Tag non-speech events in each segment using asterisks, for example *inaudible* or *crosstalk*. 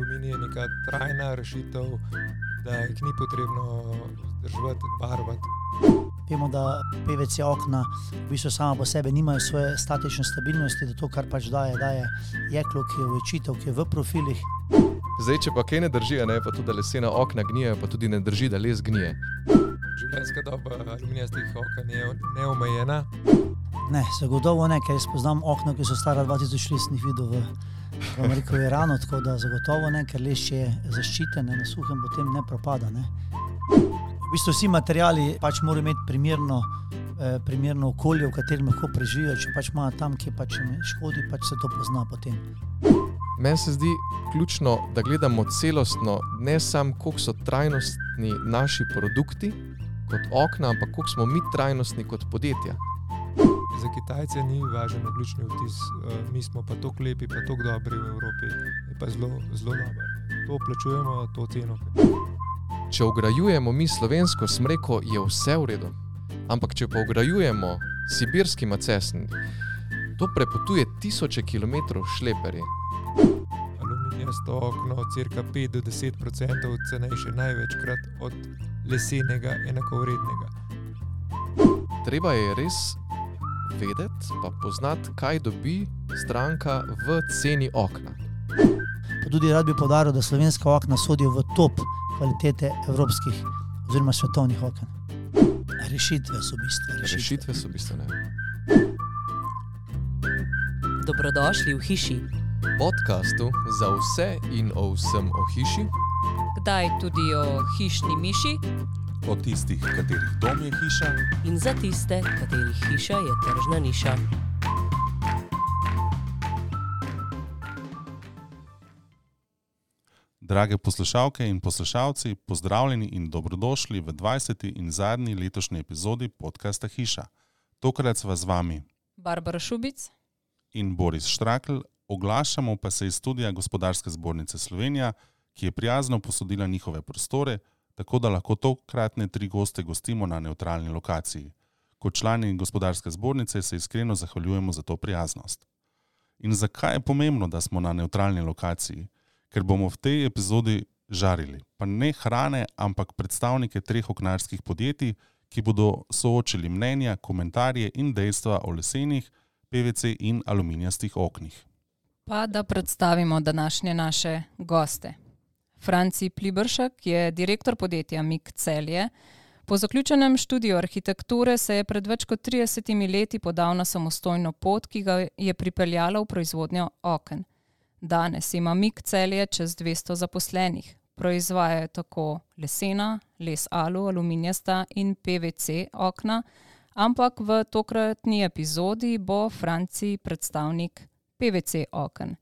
aluminij je neka trajna rešitev, da jih ni potrebno vzdrževati, barvati. Vemo, da PVC okna v bistvu sama po sebi nimajo svoje statične stabilnosti, da to, kar pač daje, daje jeklo, ki je v večitev, ki je v profilih. Zdaj, če pa kaj ne drži, ne, pa tudi da lesena okna gnijejo, pa tudi ne drži, da les gnije. Življenjska doba aluminijastih oken je neomejena. Ne, zagotovo ne, ker jaz poznam okna, ki so stara 2000 let, sem jih videl v, Ameriki, v Iranu, tako da zagotovo ne, ker les je zaščiten, ne, na suhem potem ne propada. Ne. V bistvu vsi materiali pač morajo imeti primerno, eh, primerno okolje, v katerem lahko preživijo. Če pač imajo tam, kjer pač jim škodi, pač se to pozna potem. Meni se zdi ključno, da gledamo celostno, ne samo koliko so trajnostni naši produkti kot okna, ampak koliko smo mi trajnostni kot podjetja. Za Kitajce ni važen oglični vtis, eh, mi smo pa tako lepi, pa tako dobri v Evropi, je pa zelo, zelo dobro. To plačujemo, to ceno. Če ograjujemo mi slovensko smreko, je vse v redu. Ampak če pa ograjujemo sibirski macesni, to prepotuje tisoče kilometrov šleperji. Aluminijasto okno, cirka 5 do 10 odstotkov cenejše, največkrat od lesenega enakovrednega. Treba je res vedeti, pa poznati, kaj dobi stranka v ceni okna. Pa tudi rad bi podaril, da slovenska okna sodijo v top kvalitete evropskih oziroma svetovnih oken. Rešitve so bistvene. Rešitve so bistvene. Dobrodošli v hiši, Podcastu za vse in o vsem o hiši, kdaj tudi o hišni miši o tistih, katerih dom je hiša, in za tiste, katerih hiša je tržna niša. Drage poslušalke in poslušalci, pozdravljeni in dobrodošli v 20. in zadnji letošnji epizodi podcasta Hiša. Tokrat sva z vami Barbara Šubic, in Boris Štrakl, oglašamo pa se iz studija Gospodarske zbornice Slovenija, ki je prijazno posodila njihove prostore, tako da lahko tokratne tri goste gostimo na neutralni lokaciji. Kot člani Gospodarske zbornice se iskreno zahvaljujemo za to prijaznost. In zakaj je pomembno, da smo na neutralni lokaciji? Ker bomo v tej epizodi žarili, pa ne hrane, ampak predstavnike treh oknarskih podjetij, ki bodo soočili mnenja, komentarje in dejstva o lesenih, PVC in aluminijastih oknih. Pa da predstavimo današnje naše goste. Franci Plibršek je direktor podjetja Mik Celje. Po zaključenem študiju arhitekture se je pred več kot 30 leti podal na samostojno pot, ki ga je pripeljala v proizvodnjo oken. Danes ima Mik Celje čez 200 zaposlenih. Proizvajajo tako lesena, les alu, aluminijasta in PVC okna, ampak v tokratni epizodi bo Franci predstavnik PVC oken.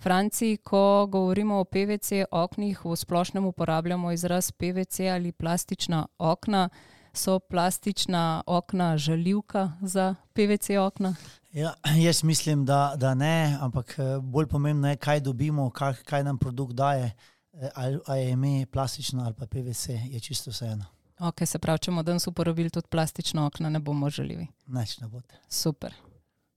Franci, ko govorimo o PVC oknih, v splošnem uporabljamo izraz PVC ali plastična okna. So plastična okna žaljivka za PVC okna? Ja, jaz mislim, da, da ne, ampak eh, bolj pomembno je, kaj dobimo, kaj, kaj nam produkt daje. Eh, Ali, ali je ime plastično ali pa PVC, je čisto vseeno. Ok, se pravi, če bomo danes uporabili tudi plastično okna, ne bomo žaljivi. Neč ne bote. Super.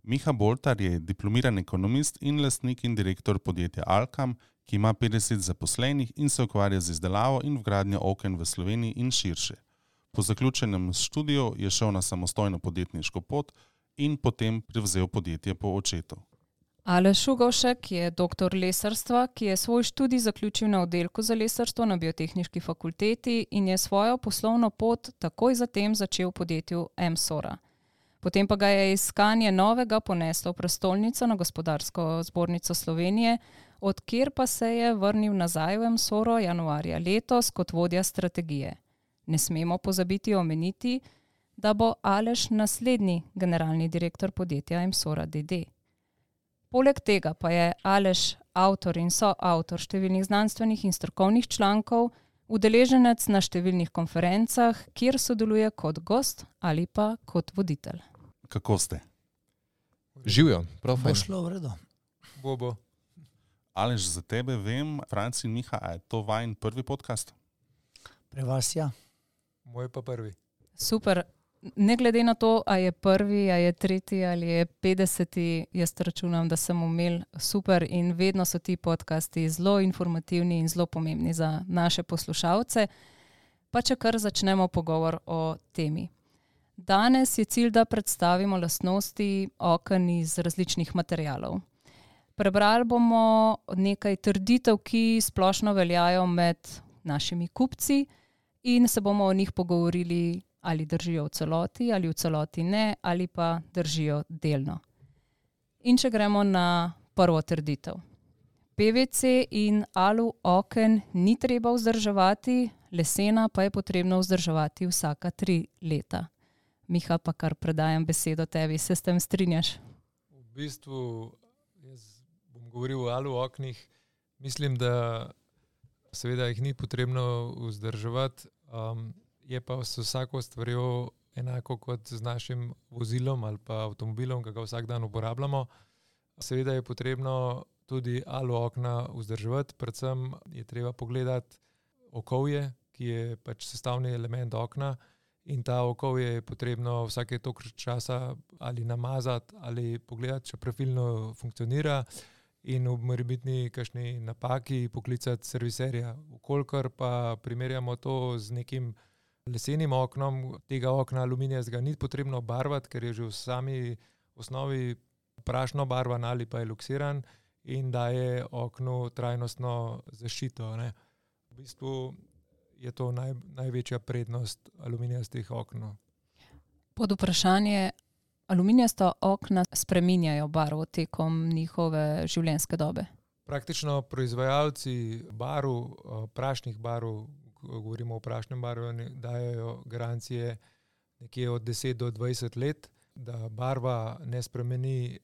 Miha Boltar je diplomiran ekonomist in lastnik in direktor podjetja Alkam, ki ima 50 zaposlenih in se ukvarja z izdelavo in vgradnjo oken v Sloveniji in širše. Po zaključenem študiju je šel na samostojno podjetniško pot in potem prevzel podjetje po očetu. Aleš Šugovšek je doktor lesarstva, ki je svoj študij zaključil na oddelku za lesarstvo na Biotehnički fakulteti in je svojo poslovno pot takoj zatem začel v podjetju MSORA. Potem pa ga je iskanje novega poneslo v prestolnico na Gospodarsko zbornico Slovenije, odkjer pa se je vrnil nazaj v MSORO januarja letos kot vodja strategije. Ne smemo pozabiti omeniti, da bo Aleš naslednji generalni direktor podjetja MSORA DD. Poleg tega pa je Aleš avtor in soavtor številnih znanstvenih in strokovnih člankov, udeleženec na številnih konferencah, kjer sodeluje kot gost ali pa kot voditelj. Kako ste? Živijo, prav Bo fajn. šlo v redu. Bobo, Alež za tebe vem, Franci in Miha, je to vajen prvi podcast? Pri vas ja. moj pa prvi. Super. ne glede na to, ali je prvi, ali je tretji, ali je petdeseti, jaz računam, da sem imel super in vedno so ti podcasti zelo informativni in zelo pomembni za naše poslušalce. Pa če kar začnemo pogovor o temi. Danes je cilj, da predstavimo lastnosti okn iz različnih materijalov. Prebrali bomo nekaj trditev, ki splošno veljajo med našimi kupci, in se bomo o njih pogovorili, ali držijo v celoti, ali v celoti ne, ali pa držijo delno. In če gremo na prvo trditev. PVC in alu oken ni treba vzdrževati, lesena pa je potrebno vzdrževati vsaka tri leta. Miha, pa kar predajam besedo tebi, se s tem strinjaš? V bistvu, jaz bom govoril o alu oknih. Mislim, da seveda jih ni potrebno vzdrževati, um, je pa s vsako stvarjo enako kot z našim vozilom ali pa avtomobilom, ki ga vsak dan uporabljamo. Seveda je potrebno tudi alu okna vzdrževati, predvsem je treba pogledati okovje, ki je pač sestavni element okna. In ta okovje je potrebno vsake toliko časa ali namazati ali pogledati, če pravilno funkcionira, in v morebitni kakšni napaki poklicati serviserja. Vkolikor pa primerjamo to z nekim lesenim oknom, tega okna aluminijskega ni potrebno barvati, ker je že v sami osnovi prašno barvan ali pa je luksiran in daje oknu trajnostno zaščito. Ne. V bistvu je to naj, največja prednost aluminijastih okn. Pod vprašanje, aluminijasta okna spreminjajo barvo tekom njihove življenjske dobe? Praktično proizvajalci barv, prašnih barv, govorimo o prašnem barvanju, dajo garancije nekje od deset do dvajset let, da barva ne spremeni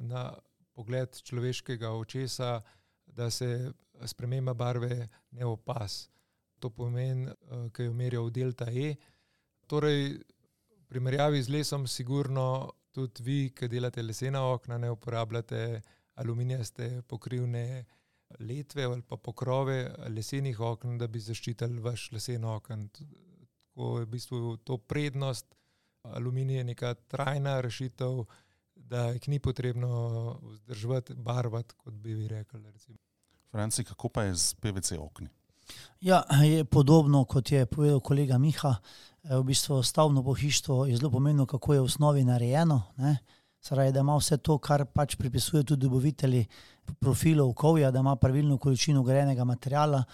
na pogled človeškega očesa, da se sprememba barve ne opazi. To pomeni, ke jo merijo v delta E. Torej v primerjavi z lesom sigurno tudi vi, ke delate lesena okna, ne uporabljate aluminijaste pokrivne letve ali pa pokrove lesenih oken, da bi zaščitili vaš lesen okenj. Tako je v bistvu to prednost. Aluminij je neka trajna rešitev, da jih ni potrebno vzdrževati, barvati, kot bi vi rekli. Franci, kako pa je s PVC okni? Ja, je podobno, kot je povedal kolega Miha. v bistvu stavbno pohištvo je zelo pomembno, kako je v osnovi narejeno, ne. Pravi, da ima vse to, kar pač pripisujejo tudi dobavitelji profilov okovja, da ima pravilno količino vgrajenega materiala,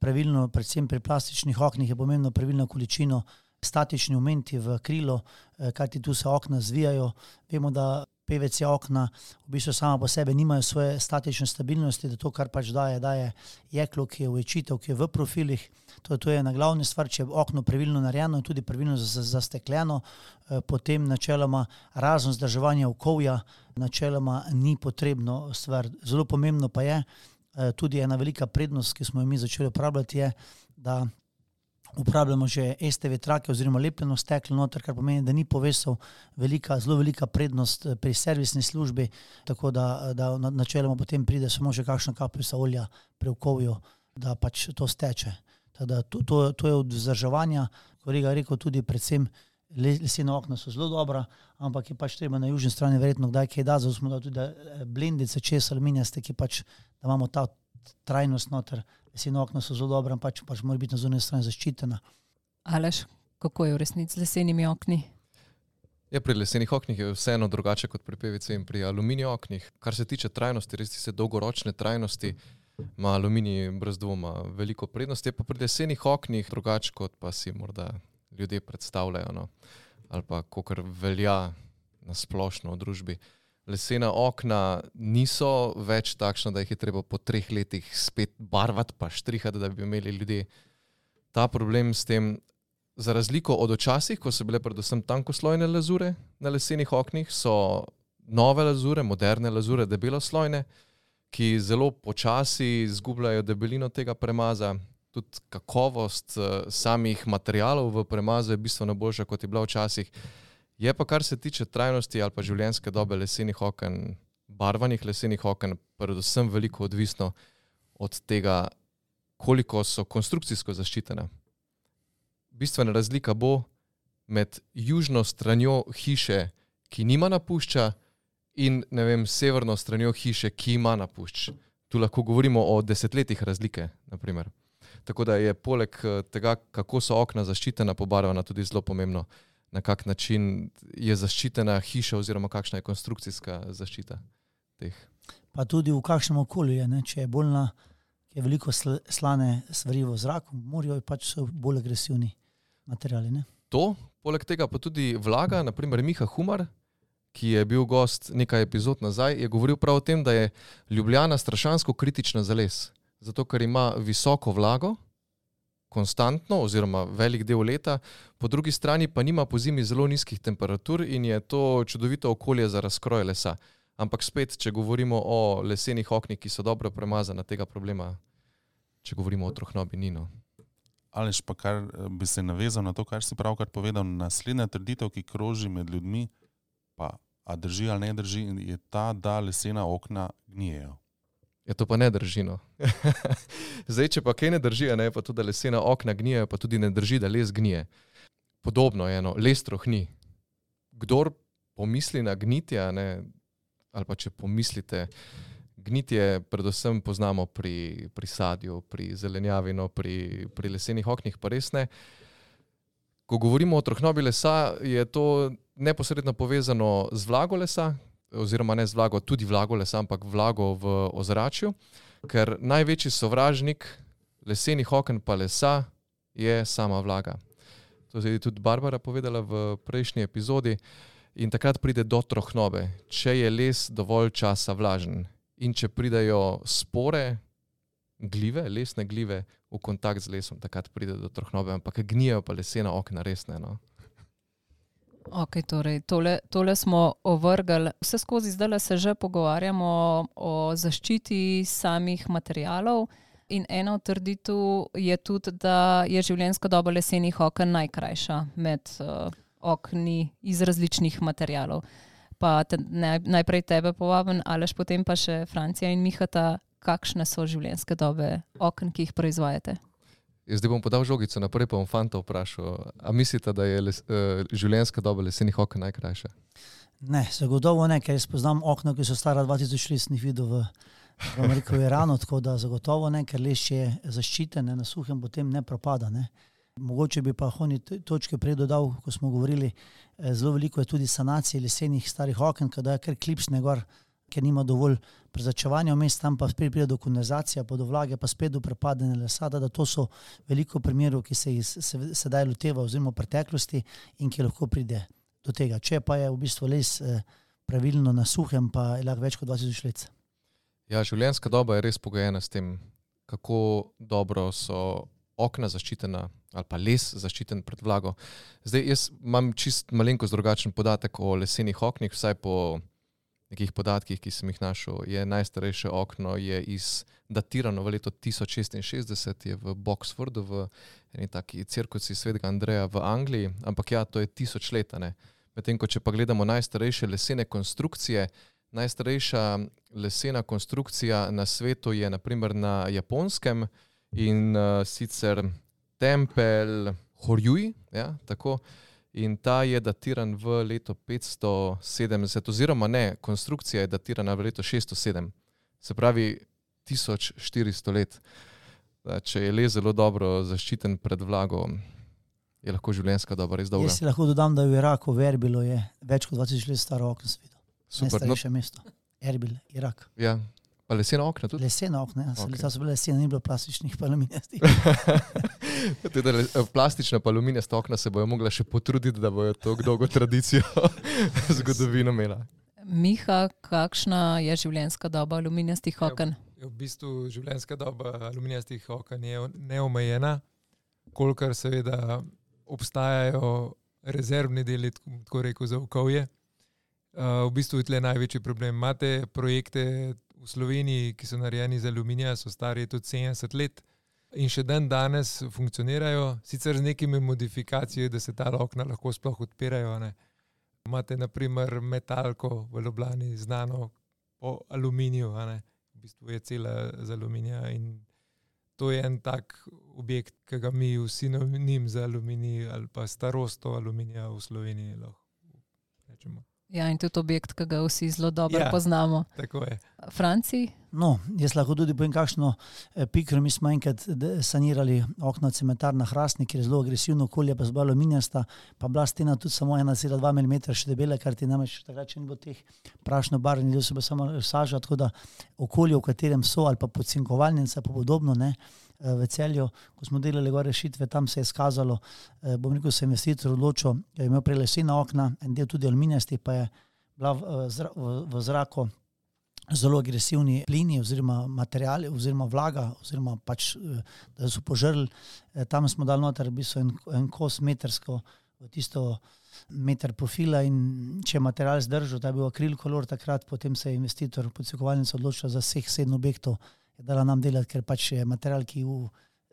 pravilno, predvsem pri plastičnih oknih je pomembno pravilno količino statični momenti v krilu, kajti tu se okna zvijajo. Vemo, da PVC okna v bistvu sama po sebi nimajo svoje statične stabilnosti, da to, kar pač daje, daje jeklo, ki je ovečitev, ki je v profilih. To, to je ena glavnih stvar, če je okno pravilno narejeno in tudi pravilno zastekljeno, potem načeloma razen vzdrževanja okovja načeloma ni potrebno stvar. Zelo pomembno pa je, tudi ena velika prednost, ki smo jo mi začeli uporabljati, je, da uporabljamo že STV-trake oziroma lepljeno steklo noter, kar pomeni, da ni povesov. Velika, zelo velika prednost pri servisni službi, tako da, da načeloma potem pride samo še kakšna kapljica olja pri okovju, da pač to steče. Tako da to, to, to je od vzdrževanja, kolega je rekel, tudi predvsem lesena okna so zelo dobra, ampak je pač treba na južni strani verjetno kdaj kaj dati, zato smo dali tudi blendice čez aluminijaste, ki pač, da imamo ta trajnost noter. Lesena okna so zelo dobra, pač, pač morajo biti na zunanji strani zaščitena. Aleš, kako je v resnici z lesenimi okni? Ja, pri lesenih oknih je vseeno drugače kot pri PVC in pri aluminiju oknih. Kar se tiče trajnosti, res tiste dolgoročne trajnosti, ima aluminij brez dvoma veliko prednost, je pa pri lesenih oknih drugače, kot pa si morda ljudje predstavljajo, no. Ali pa kakor velja na splošno v družbi. Lesena okna niso več takšna, da jih je treba po treh letih spet barvati pa štrihati, da bi imeli ljudje ta problem s tem. Za razliko od včasih, ko so bile predvsem tankoslojne lazure na lesenih oknih, so nove lazure, moderne lazure debeloslojne, ki zelo počasi izgubljajo debelino tega premaza. Tudi kakovost, samih materialov v premazu je bistveno boljša, kot je bila včasih. Je pa, kar se tiče trajnosti ali pa življenjske dobe lesenih oken, barvanih lesenih oken, predvsem veliko odvisno od tega, koliko so konstrukcijsko zaščitena. Bistvena razlika bo, med južno stranjo hiše, ki nima napušča, in vem, severno stranjo hiše, ki ima napušč. Tu lahko govorimo o desetletjih razlike. Naprimer. Tako da je poleg eh, tega, kako so okna zaščitena, pobarvana tudi zelo pomembno, na kak način je zaščitena hiša, oziroma kakšna je konstrukcijska zaščita teh. Pa tudi v kakšnem okolju je, ne? če je bolj na, je veliko sl slane stvari v zraku, morajo pač so bolj agresivni materiali. Ne? To, poleg tega pa tudi vlaga, naprimer Miha Humar, ki je bil gost nekaj epizod nazaj, je govoril prav o tem, da je Ljubljana strašansko kritična za les. Zato, ker ima visoko vlago, konstantno, oziroma velik del leta, po drugi strani pa nima po zimi zelo nizkih temperatur in je to čudovito okolje za razkroj lesa. Ampak spet, če govorimo o lesenih oknih, ki so dobro premazana tega problema, če govorimo o trohnobi, nino. Ali pa kar bi se navezal na to, kar si pravkar povedal, naslednja trditev, ki kroži med ljudmi, pa a drži ali ne drži, je ta, da lesena okna gnijejo. Ja, to pa ne drži. No. *laughs* Zdaj, če pa kaj ne drži, ne, pa tudi da lesena okna gnijejo, pa tudi ne drži, da les gnije. Podobno je eno, les trohni. Kdor pomisli na gnitje, ne, ali pa če pomislite, gnitje predvsem poznamo pri, pri sadju, pri zelenjavi, no, pri, pri lesenih oknih, pa res ne. Ko govorimo o trohnobi lesa, je to neposredno povezano z vlago lesa, oziroma ne z vlago, tudi vlago lesa, ampak vlago v ozračju, ker največji sovražnik lesenih oken pa lesa je sama vlaga. To je tudi Barbara povedala v prejšnji epizodi. In takrat pride do trohnobe, če je les dovolj časa vlažen in če pridajo spore, gljive, lesne gljive v kontakt z lesom, takrat pride do trohnobe, ampak gnijo pa lesena okna resne. No? Okay, torej, tole, tole smo ovrgli. Vse skozi zdaj se že pogovarjamo o zaščiti samih materialov. In ena od trditev je tudi, da je življenjska doba lesenih oken najkrajša med uh, okni iz različnih materialov. Pa te, ne, najprej tebe povabim, ali potem pa še Francija in Mihata, kakšne so življenjske dobe oken, ki jih proizvajate. Jaz zdaj bom podal žogico, naprej pa bom fanta vprašal. A mislite, da je les, uh, življenjska doba lesenih okna najkrajša? Ne, zagotovo ne, ker jaz poznam okna, ki so stara 2000 let, nisem videl v, v Ameriki, v Iranu, tako da zagotovo ne, ker les je zaščiten, na suhem potem ne propada. Ne. Mogoče bi pa honi točke prej dodal, ko smo govorili, eh, zelo veliko je tudi sanacije lesenih starih oken, kada je kar klipsne gor ker nima dovolj prezračevanja vmes, tam pa spet pride do kondenzacije, pa do vlage, pa spet do prepadanja lesa. Da to so veliko primerov, ki se jih sedaj loteva, oziroma v preteklosti in ki lahko pride do tega. Če pa je v bistvu les eh, pravilno na suhem, pa je lahko več kot 20 let. Ja, življenjska doba je res pogojena s tem, kako dobro so okna zaščitena. Ali pa les zaščiten pred vlago. Zdaj, jaz imam čist malenkost drugačen podatek o lesenih oknih, vsaj po nekih podatkih, ki sem jih našel, je najstarejše okno je iz, datirano v letu 1066, je v Boxfordu, v eni taki cirkusi svetega Andreja v Angliji, ampak ja, to je tisoč let. Medtem ko če pa gledamo najstarejše lesene konstrukcije, najstarejša lesena konstrukcija na svetu je naprimer na japonskem in uh, sicer tempelj Horjuji, ja, tako. In ta je datiran v leto 570, oziroma ne, konstrukcija je datirana v leto 607, se pravi 1400 let. Da, če je les zelo dobro zaščiten pred vlago, je lahko življenjska doba res dobra. Jaz si lahko dodam, da je v Iraku, v Erbilu, je več kot 20 let staro okno svet. Super, no. mesto. Erbil, Irak. Ja, Pa lesena okna tudi? Lesena okna. Okay. so bile lesene, ni bilo plastičnih, pa aluminijastih. *laughs* Eh, plastična pa aluminijasta okna se bojo mogla še potruditi, da bojo to dolgo tradicijo *laughs* zgodovino imela. Miha, kakšna je življenjska doba aluminijastih ja, oken? Je v bistvu življenjska doba aluminijastih oken je neomejena, kolikor seveda obstajajo rezervni deli, tako rekel, za okolje. Uh, v bistvu je tle največji problem. Imate projekte v Sloveniji, ki so narejeni iz aluminija, so stari tudi 70 let in še dan danes funkcionirajo, sicer z nekimi modifikacijami, da se ta okna lahko sploh odpirajo. Ne. Imate naprimer metalko v Ljubljani, znano po aluminiju, v bistvu je cela z aluminija in to je en tak objekt, ki ga mi vsi namenim za aluminij ali pa starost aluminija v Sloveniji. Lahko rečemo. Ja, in tudi objekt, ki ga vsi zelo dobro Ja. poznamo. Tako je. Franci, No, jaz lahko tudi povem, kakšno eh, pikro. Mi smo enkrat sanirali okno cementarna Hrastnik, ki je zelo agresivno okolje, pa zelo aluminijasta, pa bila stena tudi samo 1,2 mm še debela, ker ti namreč takrat še ni bilo teh prašno barvnih del, se bo samo saža, tako da okolje, v katerem so, ali pa podcinkovalnice, pa podobno, ne, eh, v celju, ko smo delali gore rešitve, tam se je skazalo, eh, bom rekel, se je investitor odločil, je imel prej lesena okna, en del tudi aluminijasti, pa je bila v, eh, zra- v, v zraku zelo agresivni plini oziroma materijali oziroma vlaga oziroma pač, eh, da so požrli. Eh, Tam smo dali noter v bistvu en, en kos metrsko v tisto meter profila in če je material zdržal, da je bil akril kolor takrat, potem se je investitor podsekovalnica odločila za vseh sedem objektov, je dala nam delati, ker pač je material, ki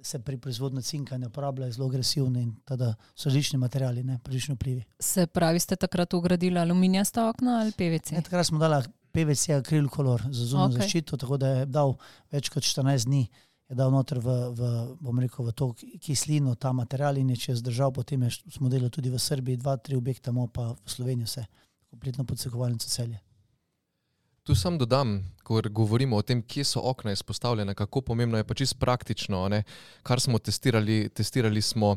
se pri proizvodnju cinka ne uporablja, zelo agresivni in tada so različni materiali, ne, različni vplivi. se pravi, ste takrat ugradili aluminijasta okna ali PVC? Ne, takrat smo dali PVC akril kolor za zunanjo okay. zaščito, tako da je dal več kot 14 dni, je dal noter v, v, bom rekel, v to kislino ta material in je če je zdržal, potem je, smo delali tudi v Srbiji, dva, tri objekta, pa v Sloveniji vse, kompletno podsekovalnico celje. Tu sam dodam, ko govorimo o tem, kje so okna izpostavljena, kako pomembno je pa čisto praktično. Ne? Kar smo testirali, testirali smo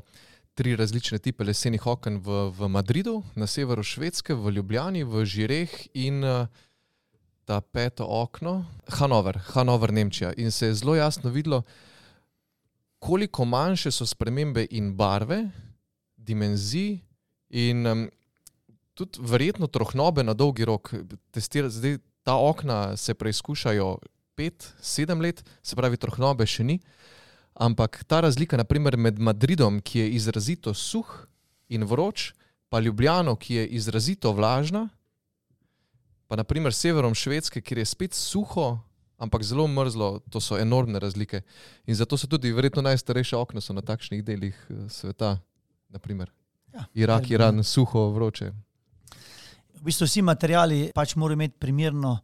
tri različne type lesenih oken v, v Madridu, na severu Švedske, v Ljubljani, v Žireh in eh, ta peto okno, Hanover, Hanover, Nemčija. In se je zelo jasno videlo, koliko manjše so spremembe in barve, dimenzij in um, tudi verjetno trohnobe na dolgi rok. Testira, zdaj, ta okna se preizkušajo pet, sedem let, se pravi, trohnobe še ni. Ampak ta razlika, naprimer med Madridom, ki je izrazito suh in vroč, pa Ljubljano, ki je izrazito vlažna, pa naprimer severom Švedske, kjer je spet suho, ampak zelo mrzlo, to so enormne razlike. In zato so tudi verjetno najstarejša okna so na takšnih delih eh, sveta. Naprimer. Ja, Irak, Iran, suho, vroče. V bistvu vsi materiali pač morajo imeti primerno,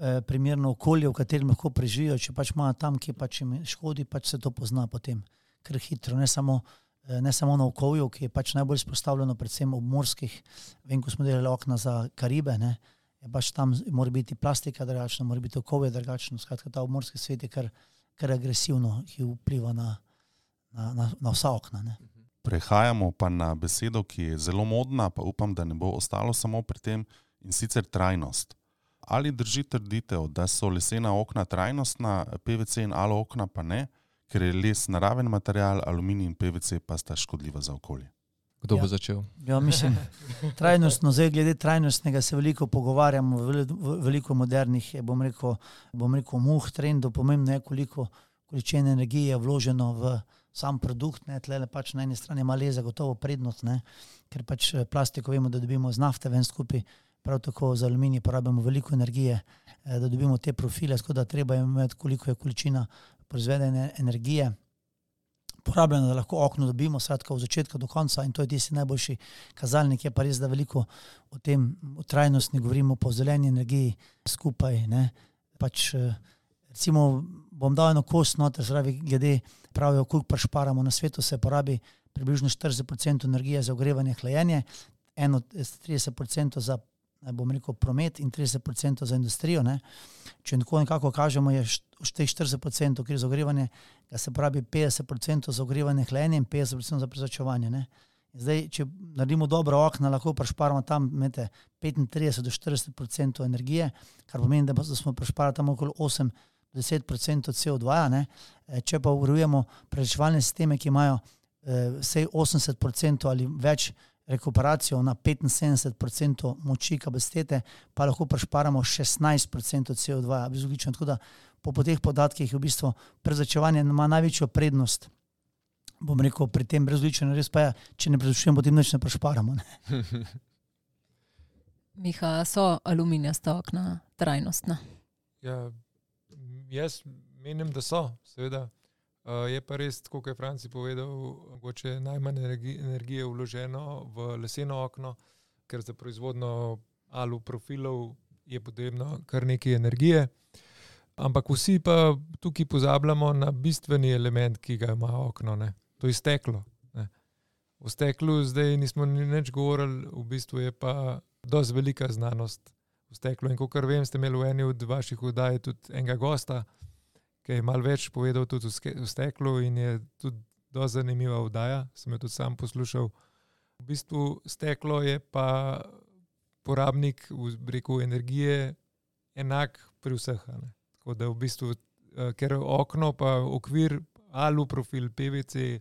eh, primerno okolje, v katerem lahko preživijo. Če pač imajo tam, ki pač jim škodi, pač se to pozna potem kar hitro. Ne samo, eh, ne samo na okolju, ki je pač najbolj izpostavljeno, predvsem ob morskih. Vem, ko smo delali okna za Karibe, ne, je pač tam mora biti plastika drugačna, mora biti okolje drugačno. Skratka, ta obmorski svet je kar, kar agresivno, ki vpliva na, na, na, na vsa okna. Ne. Prehajamo pa na besedo, ki je zelo modna, pa upam, da ne bo ostalo samo pri tem, in sicer trajnost. Ali drži trditev, da so lesena okna trajnostna, PVC in alo okna pa ne, ker je les naraven material, aluminij in PVC pa sta škodljiva za okolje? Kdo ja. Bo začel? Ja, mislim, *laughs* trajnostno, zdaj glede trajnostnega se veliko pogovarjamo, veliko modernih, bom rekel, bom rekel muh, trendov, pomembno je, koliko količine energije je vloženo v sam produkt. Ne, tlele pač na eni strani ima le zagotovo prednost, ne, ker pač eh, plastiko vemo, da dobimo z nafte ven skupaj, prav tako za aluminij porabimo veliko energije, eh, da dobimo te profile, tako da treba je imeti, koliko je količina proizvedene energije. Porabljeno, da lahko okno dobimo, skratka, od začetka do konca, in to je tisti najboljši kazalnik. Je pa res, da veliko o tem, o trajnostni govorimo, po zeleni energiji skupaj. Ne. Pač, eh, recimo, bom dal eno kost, no, zravi, glede pravijo, koliko prešparamo na svetu, se porabi približno 40% energije za ogrevanje, hlajenje, eno 30% za bom rekel, promet in 30% za industrijo. Ne. Če tako nekako kažemo, je teh 40%, ki je za ogrevanje, da se pravi 50% za ogrevanje, hlajenje in 50% za prezračevanje. Zdaj, če naredimo dobro okna, lahko prešparamo tam med 35 do 40 odstotkov energije, kar pomeni, da, smo prešparali tam okoli 8 do 10 odstotkov CO2. -ja, ne. Eh, Če pa urujemo prezračevalne sisteme, ki imajo eh, vsej 80 odstotkov ali več rekuperacijo na 75 odstotkov moči kapacitete, pa lahko prešparamo 16 odstotkov CO2 brezoglično. Tako da po, po teh podatkih je v bistvu prezračevanje ima največjo prednost. Bom rekel, pri tem brezogličnem res pa je, če ne prezračujemo, potem nič ne prešparamo. Ne. *laughs* Miha, so aluminijasta okna trajnostna. Ja, jaz menim, da so, seveda. Uh, je pa res, kot je Franci povedal, mogoče najmanj energi, energije vloženo v leseno okno, ker za proizvodno alu profilov je potrebno kar nekaj energije. Ampak vsi pa tukaj pozabljamo na bistveni element, ki ga ima okno, ne? to je steklo. Ne? O steklu zdaj nismo nič govorili, v bistvu je pa dosti velika znanost v steklu. In kot vem, ste imeli v eni od vaših oddaj tudi enega gosta, ki je malo več povedal tudi o steklu in je tudi dosti zanimiva oddaja, sem jo tudi sam poslušal. V bistvu steklo je pa porabnik rekel, energije enak pri vseh. Tako da v bistvu, ker okno, pa okvir, alu profil, PVC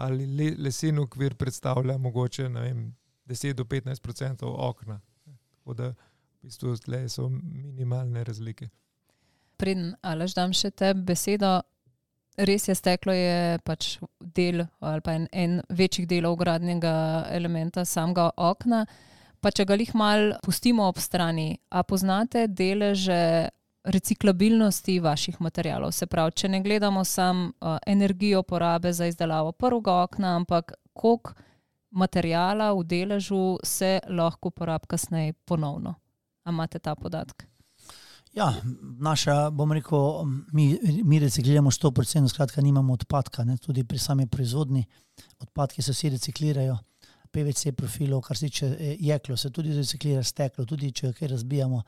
ali le, lesen okvir predstavlja mogoče vem, 10 do 15 odstotkov okna. Tako da v bistvu tle so minimalne razlike. Preden Aleš dam še te besedo, res je, steklo je pač del ali pa en, en večjih delov gradnega elementa samega okna. Pa če ga jih malo pustimo ob strani, a poznate deleže reciklabilnosti vaših materialov? Se pravi, če ne gledamo samo uh, energijo porabe za izdelavo prvega okna, ampak koliko materijala v deležu se lahko uporabi kasneje ponovno. A imate ta podatek? Ja, naša, bom rekel, mi, mi recikliramo 100%, skratka, nimamo odpadka, ne, tudi pri sami proizvodni. Odpadki se vsi reciklirajo, PVC profilov, kar se tiče jeklo, se tudi reciklira, steklo, tudi če kaj razbijamo.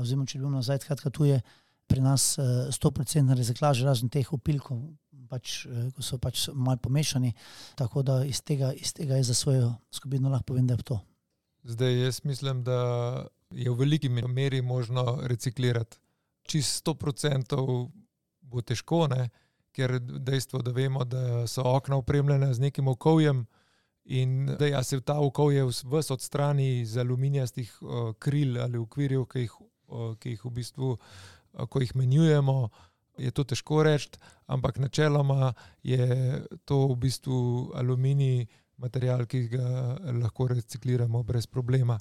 Oziroma, če gremo nazaj, skratka, tu je pri nas 100% reciklaža, razen teh opilkov, pač, ko so pač malo pomešani. Tako da iz tega, iz tega je za svojo skupino lahko povem, da je to. Zdaj, jaz mislim, da je v veliki meri možno reciklirati. Čist sto procentov bo težko, ne? ker dejstvo, da vemo, da so okna opremljena z nekim okovjem in da ja se ta okovje vse odstrani iz aluminijastih uh, kril ali okvirjev, ki jih, uh, ki jih v bistvu, uh, ko jih menjujemo, je to težko reči, ampak načeloma je to v bistvu aluminij material, ki ga lahko recikliramo brez problema.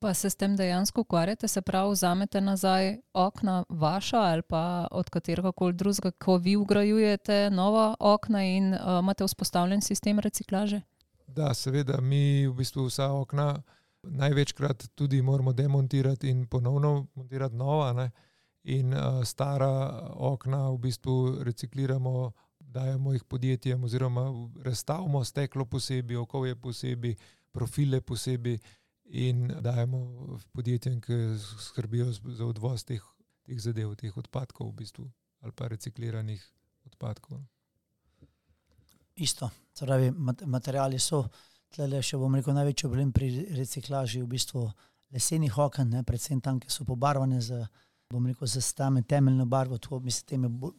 Pa se s tem dejansko ukvarjate, se pravi, vzamete nazaj okna vaša ali pa od katerega koli drugega, ko vi ugrajujete nova okna in uh, imate vzpostavljen sistem reciklaže? Da, seveda, mi v bistvu vsa okna največkrat tudi moramo demontirati in ponovno montirati nova. Ne? In uh, stara okna v bistvu recikliramo, dajemo jih podjetjem, oziroma razstavimo steklo posebej, okolje posebej, profile posebej in dajemo podjetjem, ki skrbijo za odvoz teh, teh zadev, teh odpadkov, v bistvu, ali pa recikliranih odpadkov. Isto, pravi, materiali so. Tle še bom rekel, največji problem pri reciklaži je v bistvu lesenih oken, ne, predvsem tam, ki so pobarvane z, bom rekel, z stame temeljno barvo, to mislim, teme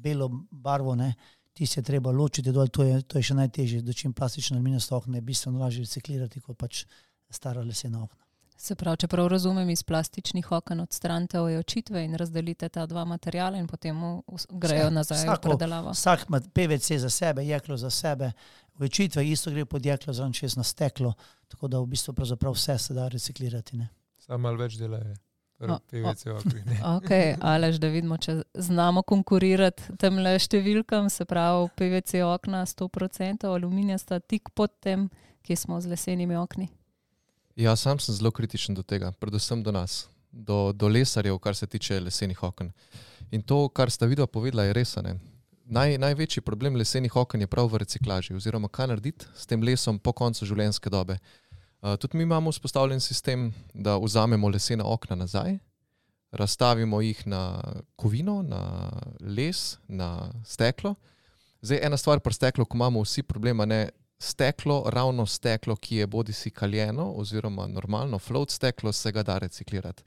belo barvo, ne, tisti je treba ločiti dol, to je, to je še najtežje, dočim plastično aluminijasto okno je bistveno lažje reciklirati kot pač stara lesena okna. Se pravi, če prav razumem, iz plastičnih oken odstranite ojočitve in razdelite ta dva materijala, in potem grejo nazaj v predelavo. Vsak ima PVC za sebe, jeklo za sebe, ojočitve isto gre pod jeklo, zraven čez na steklo, tako da v bistvu vse se da reciklirati. Samo malo več dela je. PVC okri. Okay, Alež, da vidimo, če znamo konkurirati tem le številkam, se pravi, PVC okna 100%, aluminija sta tik pod tem, ki smo z lesenimi okni. Ja, sam sem zelo kritičen do tega, predvsem do nas, do, do lesarjev, kar se tiče lesenih okn. In to, kar sta videla povedala, je res. Naj, največji problem lesenih okn je prav v reciklaži, oziroma kaj narediti s tem lesom po koncu življenjske dobe. Uh, tudi mi imamo vzpostavljen sistem, da vzamemo lesena okna nazaj, razstavimo jih na kovino, na les, na steklo. Zdaj, ena stvar pri steklu, ko imamo vsi problema, ne steklo, ravno steklo, ki je bodi si kaljeno, oziroma normalno float steklo, se ga da reciklirati.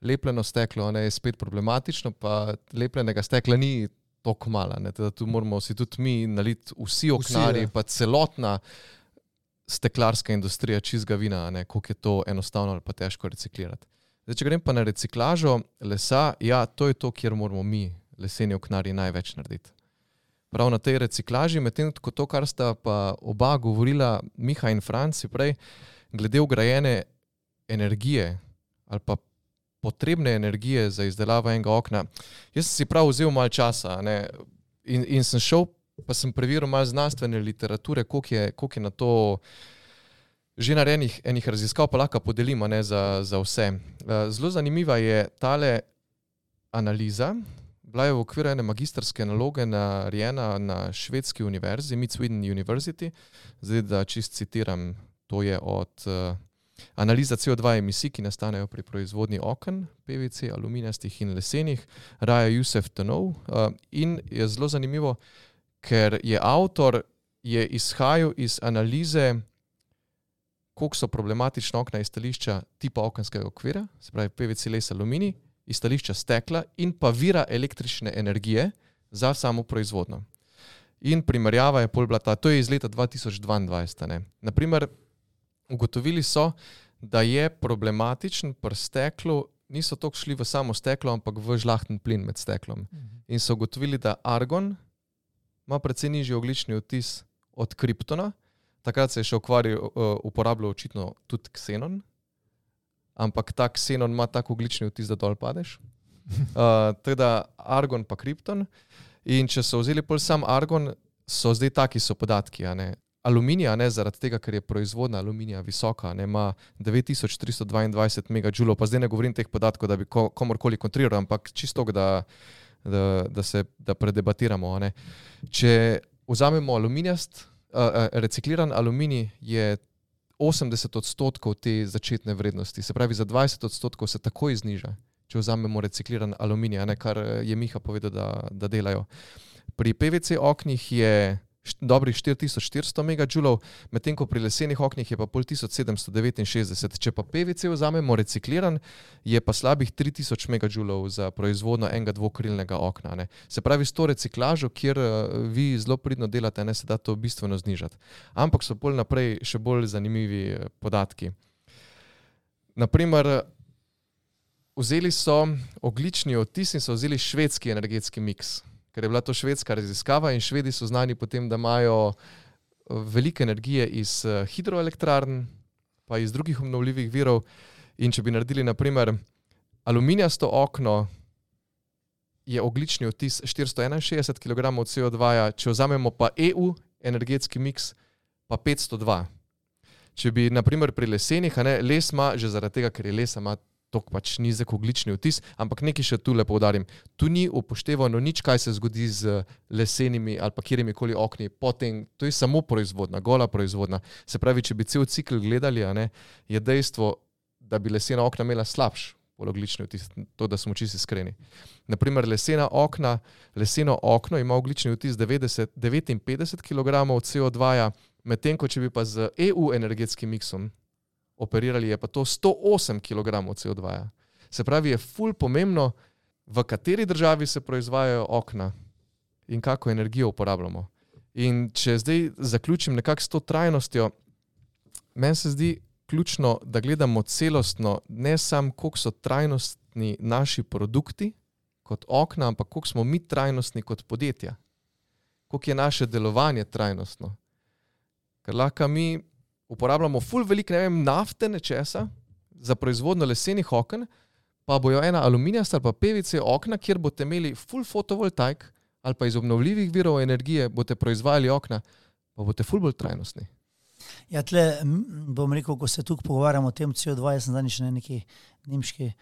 Lepljeno steklo ne, je spet problematično, pa lepljenega stekla ni tako malo. Tu moramo si tudi mi naliti, vsi oknari, vsi, pa celotna steklarska industrija čizga vina, koliko je to enostavno ali pa težko reciklirati. Zdaj, če grem pa na reciklažo lesa, ja, to je to, kjer moramo mi, leseni oknari, največ narediti prav na tej reciklaži, medtem ko to, kar sta pa oba govorila, Miha in Franci, prej, glede ugrajene energije ali pa potrebne energije za izdelavo enega okna. Jaz sem si prav vzel malo časa in, in sem šel, pa sem preveril malo znanstvene literature, koliko je, koliko je na to. Že narejenih enih raziskav pa lahko podelimo ne, za, za vse. Zelo zanimiva je tale analiza. Bila je v okviru ene magistrske naloge narejena na švedski univerzi, Mid Sweden University. Zdaj, da čist citiram, to je od uh, analiza CO2 emisij, ki nastanejo pri proizvodnji oken, PVC, aluminijastih in lesenih, Raja Jusef Tenov. Uh, in je zelo zanimivo, ker je avtor je izhajal iz analize, koliko so problematična okna iz stališča tipa okenskega okvira, se pravi PVC, les, aluminij, iz stališča stekla in pa vira električne energije za samo proizvodnjo. In primerjava je pol bila ta, to je iz leta 2022. Ne. Naprimer, ugotovili so, da je problematičen pri steklu, niso toliko šli v samo steklo, ampak v žlahten plin med steklom. In so ugotovili, da argon ima precej nižji oglični odtis od kriptona. Takrat se je še ukvarjal, uporabljal očitno tudi ksenon, ampak ta ksenon ima tako oglični odtis, da dol padeš. *laughs* Uh, teda argon pa kripton. In če so vzeli pol sam argon, so zdaj taki so podatki. Aluminija, ne, zaradi tega, ker je proizvodnja aluminija visoka, ne, ima 9322 MJ, pa zdaj ne govorim teh podatkov, da bi ko, komorkoli kontriral, ampak čisto, da, da, da se da predebatiramo. ne. Če vzamemo aluminijast, uh, recikliran aluminij je 80 odstotkov te začetne vrednosti, se pravi za 20 odstotkov se takoj zniža, če vzamemo recikliran aluminij, ne, kar eh, je Miha povedal, da, da delajo. Pri PVC oknih je dobrih 4400 MJ, medtem ko pri lesenih oknih je pa pol 1769. Če pa PVC vzamemo recikliran, je pa slabih 3000 MJ za proizvodnjo enega dvokrilnega okna. Ne. Se pravi, s to reciklažo, kjer eh, vi zelo pridno delate, ne, se da to bistveno znižati. Ampak so pol naprej še bolj zanimivi eh, podatki. Naprimer, vzeli so oglični odtis in so vzeli švedski energetski miks, ker je bila to švedska raziskava in švedi so znani po tem, da imajo eh, veliko energije iz eh, hidroelektrarn, pa iz drugih obnovljivih virov. In če bi naredili, naprimer, aluminijasto okno, je oglični odtis 461 kg CO2, -ja, če vzamemo pa EU energetski miks, pa 502. Če bi, naprimer, pri lesenih, a ne, les ima, že zaradi tega, ker je les, ima tako pač nizek oglični odtis, ampak nekaj še tu lepo poudarim. Tu ni upoštevano nič, kaj se zgodi z lesenimi ali pa kjerimi koli okni, potem to je samo proizvodna, gola proizvodna. Se pravi, če bi cel cikl gledali, ne, je dejstvo, da bi lesena okna imela slabš oglični odtis, to, da smo čisto iskreni. Naprimer, lesena okna, leseno okno ima oglični odtis 90, 59 kg CO2, -ja, medtem ko če bi pa z EU energetskim miksom operirali, je pa to 108 kg CO2. -ja. Se pravi, je ful pomembno, v kateri državi se proizvajajo okna in kako energijo uporabljamo. In če zdaj zaključim nekako s to trajnostjo, meni se zdi ključno, da gledamo celostno, ne samo, koliko so trajnostni naši produkti kot okna, ampak koliko smo mi trajnostni kot podjetja, koliko je naše delovanje trajnostno. Ker lahko mi uporabljamo ful veliko, ne vem, nafte nečesa za proizvodnjo lesenih oken, pa bojo ena aluminijasta ali pa PVC okna, kjer boste imeli ful fotovoltaik ali pa iz obnovljivih virov energije boste proizvajali okna, pa boste ful bolj trajnostni. Ja, tle bom rekel, ko se tukaj pogovarjamo o tem CO2, jaz sem zadnjič na neki nemški,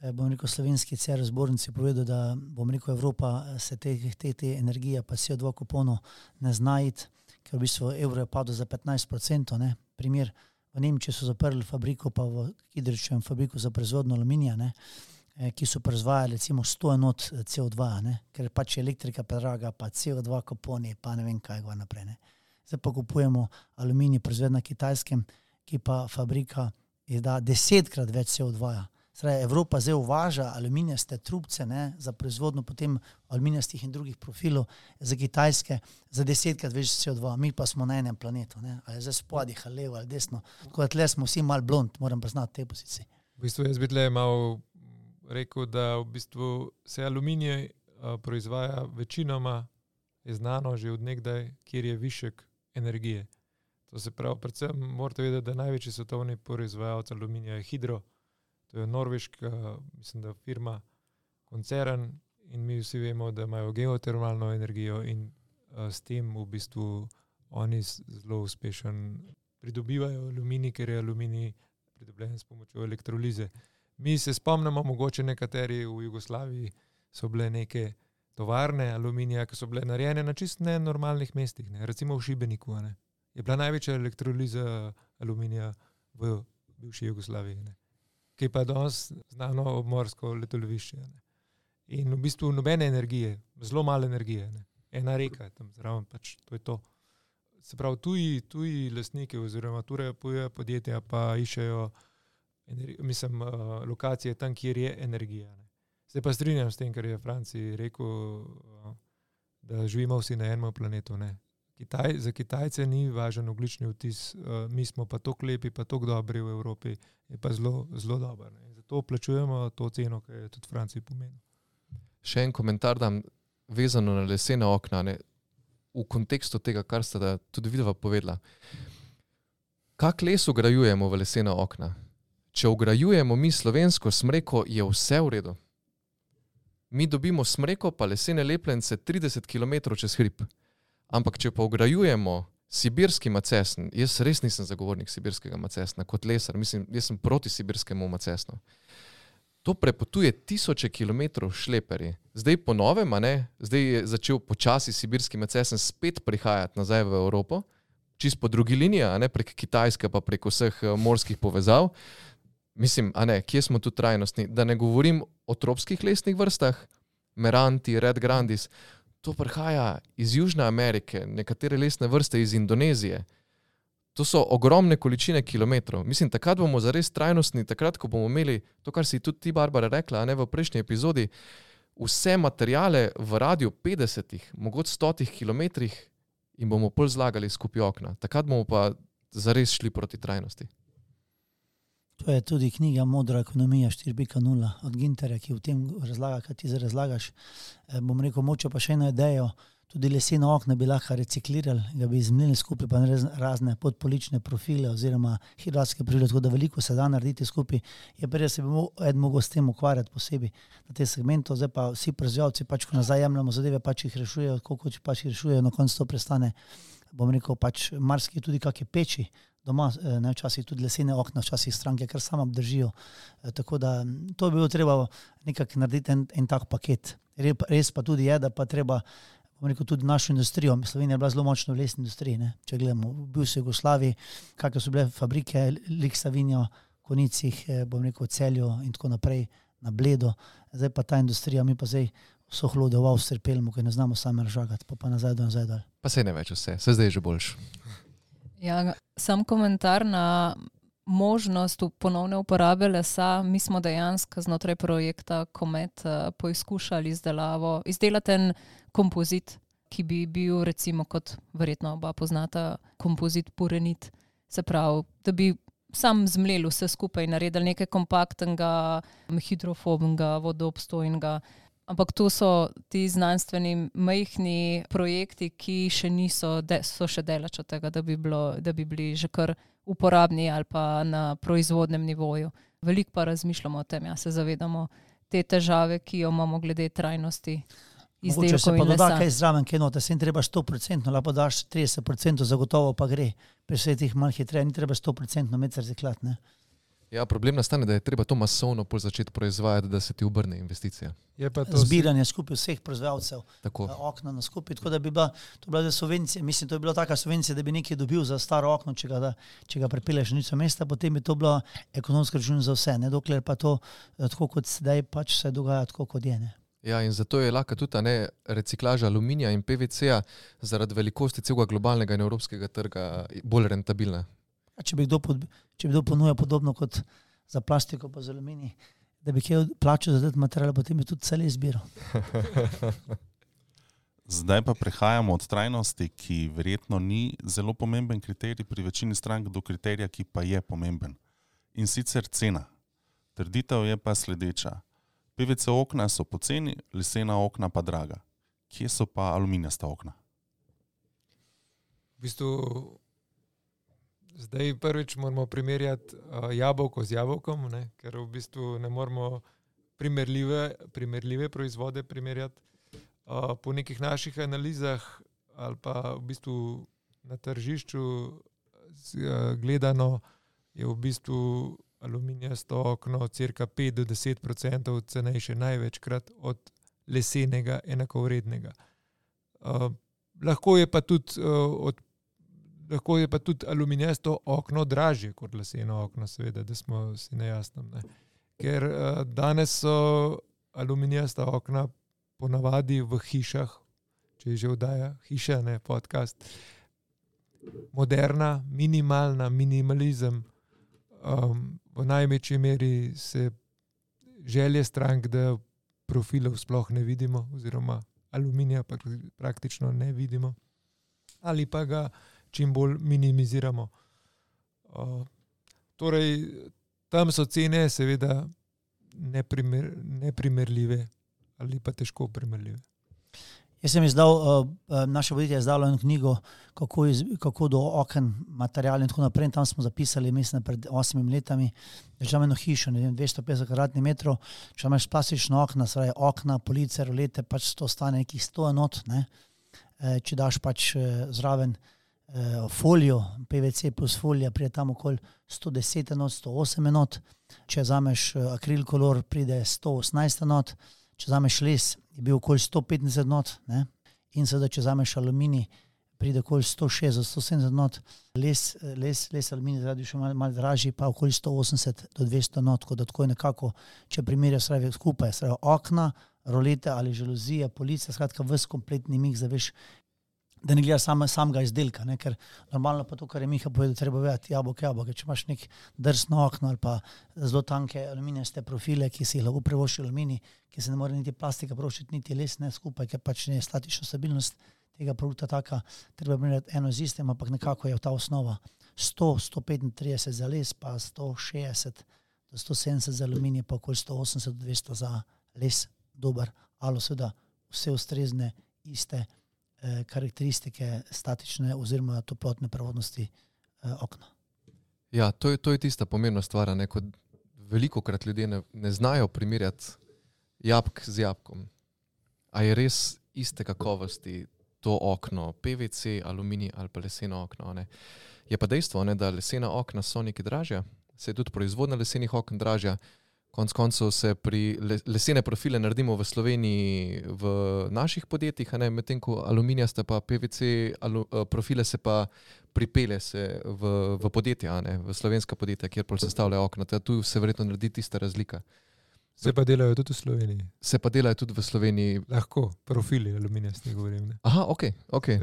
eh, bom rekel, slovenski CR zbornici povedal, da bom rekel, Evropa eh, se te, te, te energije pa CO2 kuponov ne zna iti, ker v bistvu evro je padel za 15%. Ne. Primer, v Nemčiji so zaprli fabriko, pa v Kidričevem fabriko za proizvodnjo aluminija, ne, eh, ki so proizvajali recimo 100 enot eh, CO2, ne, ker pač je elektrika predraga, pa CO2 kuponi, pa ne vem kaj gor naprej. Ne. Zdaj pa kupujemo aluminij, proizveden na kitajskem, ki pa fabrika izda desetkrat več CO2. -ja. Zdaj, Evropa zdaj uvaža aluminijaste trubce ne, za proizvodnjo potem aluminijastih in drugih profilov za Kitajske za desetkrat več CO2, mi pa smo na enem planetu, ne, ali zdaj spodaj, ali levo ali desno. Tako da tle smo vsi mal blond, moram priznati te pozicije. V bistvu jaz bi tle malo rekel, da v bistvu se aluminij a, proizvaja večinoma, je znano že odnegdaj, kjer je višek energije. To se pravi, predvsem morate vedeti, da največji svetovni proizvajalec aluminija je Hidro, to je norveška, mislim, da firma, koncern in mi vsi vemo, da imajo geotermalno energijo in a, s tem v bistvu oni zelo uspešen pridobivajo aluminij, ker je aluminij pridobljen s pomočjo elektrolize. Mi se spomnimo, mogoče nekateri v Jugoslaviji so bile neke tovarne aluminija, ki so bile narejene na čist nenormalnih mestih, ne? recimo v Šibeniku. Ne? Je bila največja elektroliza aluminija v bivši Jugoslaviji, ne? Ki je pa danes znano obmorsko letališče. Ne? In v bistvu nobene energije, zelo malo energije, ne? ena reka je tam zraven, pač to je to. Se pravi, tuji, tuji lastniki oziroma tuji podjetja pa iščejo mislim, uh, lokacije tam, kjer je energija. Ne. Se pa strinjam s tem, kar je Franci rekel, uh, da živimo vsi na enem planetu. Kitaj, za Kitajce ni važen oglični vtis, uh, mi smo pa tako lepi, pa tako dobri v Evropi, je pa zelo, zelo dober. Ne. Zato plačujemo to ceno, ki je tudi Franci pomenil. Še en komentar, da vezano na lesene okna, ne, v kontekstu tega, kar ste tudi videla povedala. Kak les ugrajujemo v lesena okna? če ugrajujemo mi slovensko smreko, je vse v redu. Mi dobimo smreko, pa lesene lepljence 30 km čez hrib. Ampak če pa ugrajujemo sibirski macesn, jaz res nisem zagovornik sibirskega macesna kot lesar, mislim, jaz sem proti sibirskemu macesnu. To prepotuje tisoče kilometrov šleperji. Zdaj po novem, ne, zdaj je začel počasi sibirski macesn spet prihajati nazaj v Evropo, čist po drugi liniji, ne prek Kitajske, pa prek vseh eh, morskih povezav. Mislim, ne, kje smo tu trajnostni? Da ne govorim o tropskih lesnih vrstah, Meranti, Red Grandis. To prihaja iz Južne Amerike, nekatere lesne vrste iz Indonezije. To so ogromne količine kilometrov. Mislim, takrat bomo zares trajnostni, takrat, ko bomo imeli to, kar si tudi ti, Barbara, rekla, ne v prejšnji epizodi, vse materijale v radiju 50, mogoče 100 km in bomo pol zlagali skupaj okna. Takrat bomo pa zares šli proti trajnosti. To je tudi knjiga Modra ekonomija 4.0 od Ginterja, ki v tem razlaga, kaj ti zdaj razlagaš. E, bom rekel, moče pa še eno idejo. Tudi leseno okno bi lahko reciklirali, ga bi izmenili skupaj, pa razne podpolične profile oziroma hidrotske profile, tako da veliko se da narediti skupaj. Je pa res, da bi eden mogel s tem ukvarjati posebej na tem segmentu, zdaj pa vsi proizvajalci, pač ko nazaj jemljamo zadeve, pač jih rešujejo, kako pač jih rešujejo, na koncu to prestane. Bom rekel, pač marsikaj tudi kakšne peči, doma, eh, ne, včasih tudi lesene okna, včasih stranke, kar samo obdržijo. Eh, tako da to bi bilo treba nekako narediti en, en tak paket. Res pa tudi je, da pa treba. Rekel, tudi našo industrijo. Slovenija je bila zelo močna v lesni industriji. Ne? Če gledamo, bil so Jugoslaviji, kakšne so bile fabrike, Lik Savinijo, Konicih, bom rekel, Celju in tako naprej, na Bledo. Zdaj pa ta industrija, mi pa zdaj vso hlode v Avstriji pelmo, ker ne znamo sami ražagati, pa pa nazaj do nazaj. Pa se ne več vse, se zdaj je že boljš. Ja, sam komentar na možnost ponovne uporabe lesa. Mi smo dejansko znotraj projekta Komet uh, poizkušali izdelavo, izdelati en kompozit, ki bi bil, recimo, kot verjetno oba poznata, kompozit Purenit. Se pravi, da bi sam zmlel vse skupaj in naredil nekaj kompaktnega, hidrofobnega, vodoobstojnega. Ampak to so ti znanstveni majhni projekti, ki še niso, de, so še delač od tega, da bi, bilo, da bi bili že kar uporabni ali pa na proizvodnem nivoju. Veliko pa razmišljamo o tem, ja se zavedamo te težave, ki jo imamo glede trajnosti. Če se pa doda kaj zraven, kaj note, se jim treba 100%, lahko daš 30%, zagotovo pa gre. Pri vseh teh malih hitreje ni treba 100% med reciklat. Ja, problem nastane, da je treba to masovno začeti proizvajati, da se ti obrne investicija. Zbiranje skupaj vseh proizvajalcev, okna na skupaj. Tako da bi bila to bila subvencija, mislim, to je bila taka subvencija, da bi nekaj dobil za staro okno, če ga, da, če ga prepeleš na ničo mesta, potem bi to bilo ekonomsko račun za vse. Ne? Dokler pa to, eh, tako kot sedaj, pač se dogaja tako, kot je. Ne? Ja, in zato je lahko tudi ne, reciklaža aluminija in PVC-ja zaradi velikosti celega globalnega in evropskega trga bolj rentabilna. Če bi kdo, pod, če bi kdo ponujal podobno kot za plastiko, pa za aluminij, da bi kaj plačal za te materiale, potem bi tudi cel izbiral. *laughs* Zdaj pa prehajamo od trajnosti, ki verjetno ni zelo pomemben kriterij pri večini strank, do kriterija, ki pa je pomemben. In sicer cena. Trditev je pa sledeča. PVC okna so poceni, lesena okna pa draga. Kje so pa aluminijasta okna? V bistvu Zdaj, prvič moramo primerjati uh, jabolko z jabolkom, ne? ker v bistvu ne moramo primerljive, primerljive proizvode primerjati. Uh, po nekih naših analizah ali pa v bistvu na tržišču z, uh, gledano je v bistvu aluminijasto okno cirka 5 do 10 odstotkov cenejše največkrat od lesenega enakovrednega. Uh, lahko je pa tudi uh, od lahko je pa tudi aluminijasto okno dražje kot leseno okno, seveda, da smo si na jasnem. Ne. Ker uh, danes so aluminijasta okna ponavadi v hišah, če že vdaja hiša, ne podcast, moderna, minimalna, minimalizem. Um, v največji meri se želje strank, da profilov sploh ne vidimo, oziroma aluminija pa praktično ne vidimo, ali pa ga čim bolj minimiziramo. Uh, torej, tam so cene, seveda, neprimer, neprimerljive ali pa težko primerljive. Jaz sem izdal, uh, naše podjetje je izdalo eno knjigo, kako, iz, kako do oken, material in tako naprej. In tam smo zapisali, mislim, pred osmimi leti, da imamo eno hišo, ne vem, 250 km2, če imaš plastično okna, svaj okna, police, rolete, pač to stane nekih 100 enot. Ne? E, če daš pač zraven eh, folijo, PVC plus folija, pride tam okoli 110 enot, 108 enot, če zameš eh, akril kolor, pride 118 enot, če zameš les, je bil okoli 150 enot, ne? in sedaj, če zameš aluminij, pride okoli 160, 170 enot, les, eh, les, les aluminij zaradi še malo mal dražji, pa okoli 180 do 200 enot, tako da tako je nekako, če primerjaš skupaj, srejo okna, rolete ali žaluzije, police, skratka, vse kompletni mix, da veš, da ne gledaš samo samega izdelka. Ne? Ker normalno pa to, kar je Miha povedal, treba vedeti jabolko, jabolko. Če imaš nek drsno okno ali pa zelo tanke aluminijaste profile, ki si jih lahko prevoši aluminij, ki se ne more niti plastika prošiti, niti les ne skupaj, ker pač ne je statična stabilnost tega produkta taka, treba imeti eno z istem, ampak nekako je ta osnova 100, 135 za les, pa 160 do 170 za aluminij, pa okoli 180 do 200 za les, dober, ali seveda vse ustrezne, iste. Eh, karakteristike statične oziroma toplotne prevodnosti eh, okna. Ja, to je, to je tista pomembna stvar. Veliko krat ljudje ne, ne znajo primerjati jabolk z jabolkom. A je res iste kakovosti to okno, PVC, aluminij ali pa leseno okno? Ne? Je pa dejstvo, ne, da lesena okna so nekaj dražja, se je tudi proizvodnja lesenih okn dražja. Konec koncev se pri lesene profile naredimo v Sloveniji, v naših podjetjih, medtem ko aluminijaste pa PVC alu, eh, profile se pa pripele se v, v podjetja, v slovenska podjetja, kjer pa se stavljajo okna. Tu se verjetno naredi tista razlika. Se pa delajo tudi v Sloveniji. Se pa delajo tudi v Sloveniji. Lahko, profili aluminijasti govorim. Ne. Aha, ok. okay.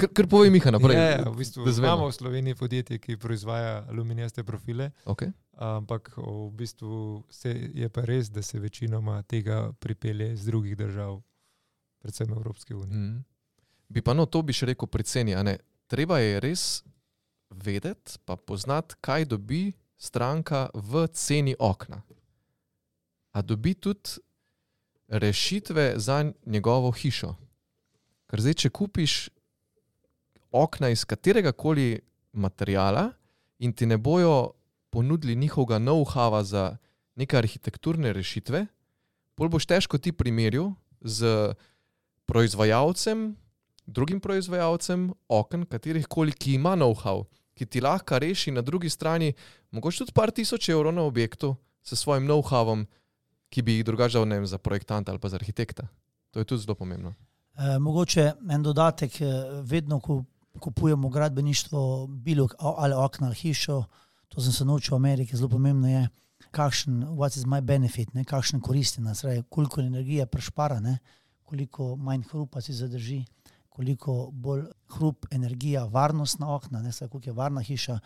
Kar, kar povej, Miha, naprej. Ja, ja, v bistvu imamo v Sloveniji podjetje, ki proizvaja aluminijaste profile. Okay. Ampak v bistvu je pa res, da se večinoma tega pripelje iz drugih držav, predvsem Evropske unije. Mm. Bi pa no, to bi še rekel pri ceni. Treba je res vedeti, pa poznati, kaj dobi stranka v ceni okna. A dobi tudi rešitve za njegovo hišo. Ker zdaj, če kupiš okna iz katerega koli materijala in ti ne bojo ponudili njihovega know-howa za neke arhitekturne rešitve, bolj boš težko ti primerjal z proizvajalcem, drugim proizvajalcem okn, katerih koli, ki ima know-how, ki ti lahko reši na drugi strani, mogoče tudi par tisoč evrov na objektu s svojim know-howom, ki bi jih drugače dal za projektanta ali pa za arhitekta. To je tudi zelo pomembno. E, mogoče en dodatek, eh, vedno, ko kupujemo gradbeništvo, bilo ali okna ali hišo. To sem se naučil v Ameriki, zelo pomembno je, kakšen, what is my benefit, ne, kakšen koristi nas, torej, koliko energije prešpara, ne, koliko manj hrupa si zadrži, koliko bolj hrup, energija, varnost na okna, ne, saj, koliko je varna hiša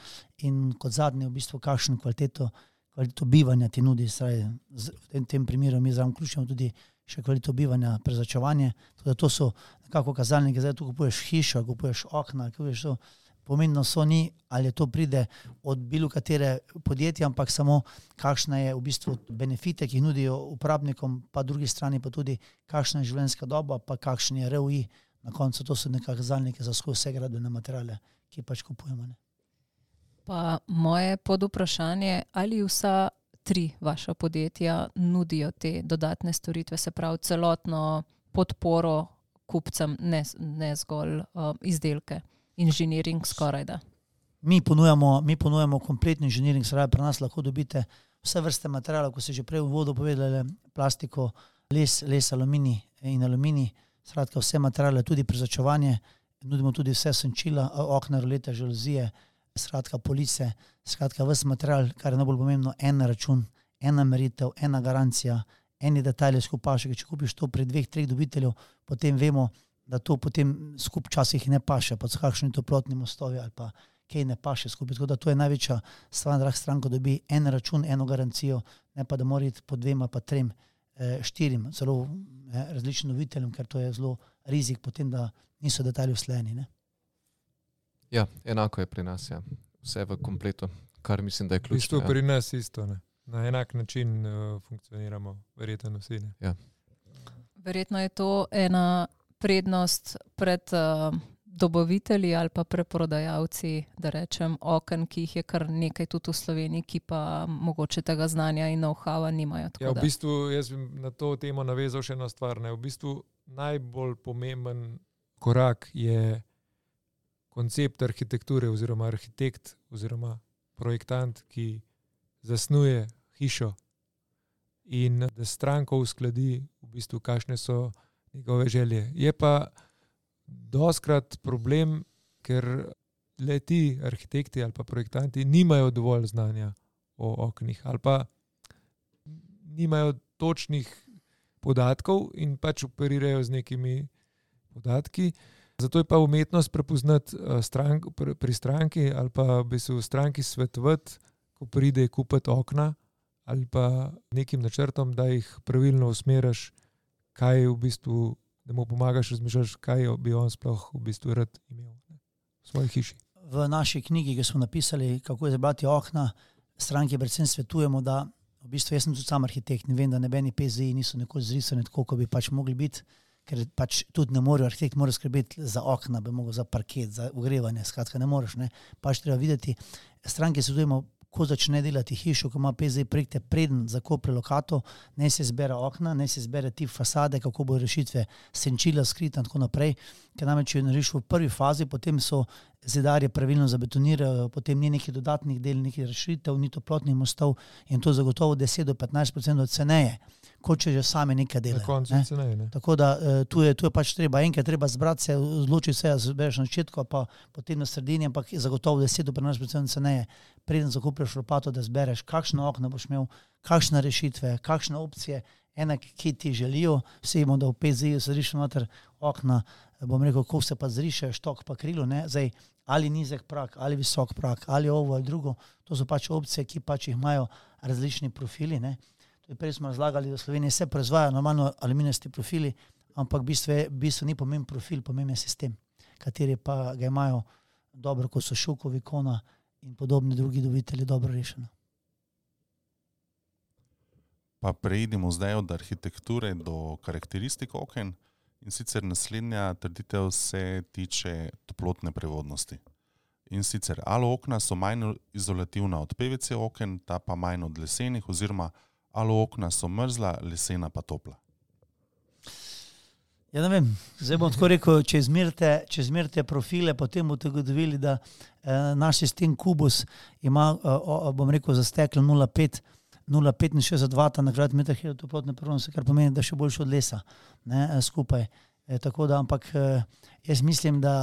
in kot zadnje, v bistvu, kakšen kvaliteto, kvaliteto bivanja ti nudi. Torej, v tem, tem primeru mi zraven vključujemo tudi še kvaliteto bivanja, prezračevanje. To so nekako kazalniki, zdaj tu kupuješ hišo, kupuješ okna, kupuješ to. Pomembno so ni, ali to pride od bilo katere podjetja, ampak samo kakšna je v bistvu benefite, ki jih nudijo uporabnikom, pa drugi strani pa tudi kakšna je življenjska doba, pa kakšen je ROI. Na koncu to so nekakšne kazalnike za vse gradbene materiale, ki pač kupujemo. Ne. Pa moje podvprašanje, ali vsa tri vaša podjetja nudijo te dodatne storitve, se pravi celotno podporo kupcem, ne, ne zgolj uh, izdelke, inženiring skoraj da. Mi ponujamo, mi ponujamo kompletni inženiring, sraj pri nas lahko dobite vse vrste materijalov, kot ste že prej v vodu povedali, plastiko, les, les aluminij in aluminij, skratka vse materiale, tudi prezračevanje, nudimo tudi vse senčila, okna, rolete, žaluzije, skratka police, skratka vse material, kar je najbolj pomembno, en račun, ena meritev, ena garancija, eni detajli skupaj, če kupiš to pri dveh, treh dobiteljev, potem vemo, da to potem skupaj časih ne paše, pa so kakšni toplotni mostovi ali pa kaj ne paše skupaj. Tako da to je največja stvar, da stranka dobi en račun, eno garancijo, ne pa da mora iti po dvema, pa trem, eh, štirim, zelo eh, različnim dobiteljem, ker to je zelo rizik, potem da niso detajli usleni. Ja, enako je pri nas, ja. vse v kompletu, kar mislim, da je ključno. Isto ja. pri nas isto. Ne? Na enak način uh, funkcioniramo, verjetno vsi. Ja. Verjetno je to ena prednost pred uh, dobavitelji ali pa preprodajalci, da rečem, oken, ki jih je kar nekaj tudi v Sloveniji, ki pa mogoče tega znanja in know-howa nimajo. Ja, v bistvu jaz bi na to temo navezal še eno stvar. Ne. V bistvu najbolj pomemben korak je koncept arhitekture oziroma arhitekt oziroma projektant, ki zasnuje hišo in da stranko uskladi, v bistvu, kakšne so njegove želje. Je pa doskrat problem, ker le ti arhitekti ali pa projektanti nimajo dovolj znanja o oknih ali pa nimajo točnih podatkov in pač operirajo z nekimi podatki. Zato je pa umetnost prepoznati eh, strank, pri stranki ali pa bi se v stranki svetovati, ko pride kupiti okna ali pa nekim načrtom, da jih pravilno usmeriš, kaj v bistvu da mu pomagaš razmišljati, kaj bi on sploh v bistvu rad imel v svoji hiši. V naši knjigi, ki smo napisali, kako je zabrati okna, stranke predvsem svetujemo, da v bistvu jaz sem tudi sam arhitekt in vem, da nebeni PZI niso nekoč zrisani tako, kot bi pač mogli biti. Ker pač tudi ne morejo, arhitekt mora skrbeti za okna, bi mogel za parket, za ogrevanje, skratka, ne moreš. Ne. Pač treba videti, stranke svetujemo ko začne delati hišo, ko ima PZ projekte, preden zakoplje lokato, ne se zbere okna, ne se zbere tip fasade, kako bo rešitve senčila, skrita in tako naprej. Ker namreč, če narediš v prvi fazi, potem so zidarje pravilno zabetonirajo, potem ni nekih dodatnih del, nekih rešitev, ni toplotnih mostov in to zagotovo 10 do 15 odstotkov ceneje kot če že sami nekaj delajo. Ne? Ne. Tako da uh, tu, je, tu je pač treba enkrat, treba zbrati se, odločiti se, zbereš na začetku, pa potem na sredini, ampak je zagotovo 10-15% ceneje, preden zakupiš lopato, da zbereš, kakšno okno boš imel, kakšne rešitve, kakšne opcije, enak, ki ti želijo. Vsi imamo, da v se zrišemo okna, bom rekel, ko se pa zriše, štok pa krilo, ne? zdaj ali nizek prak, ali visok prak, ali ovo ali drugo. To so pač opcije, ki pač jih imajo različni profili. Prej smo razlagali, da v Sloveniji se proizvajajo normalno aluminijasti profili, ampak v bistvu, je, v bistvu ni pomemben profil, pomemben je sistem, kateri pa ga imajo dobro, kot so šukovi, kona in podobni drugi dobitelji, dobro rešeno. Pa preidimo zdaj od arhitekture do karakteristik okna. In sicer naslednja trditev se tiče toplotne prevodnosti. In sicer alo okna so manj izolativna od PVC oken, ta pa manj od lesenih, oziroma ali okna so mrzla, lesena pa topla. Ja, ne vem, zdaj bom tako rekel, če izmerite, če izmerite profile, potem boste ugotovili, da eh, naš sistem Kubus ima, eh, bom rekel, za steklo 0,5. 0,65 vata na kvadratni meter je toplotne prevodnosti, kar pomeni, da je še boljše od lesa ne, eh, skupaj. E, tako da, ampak e, jaz mislim, da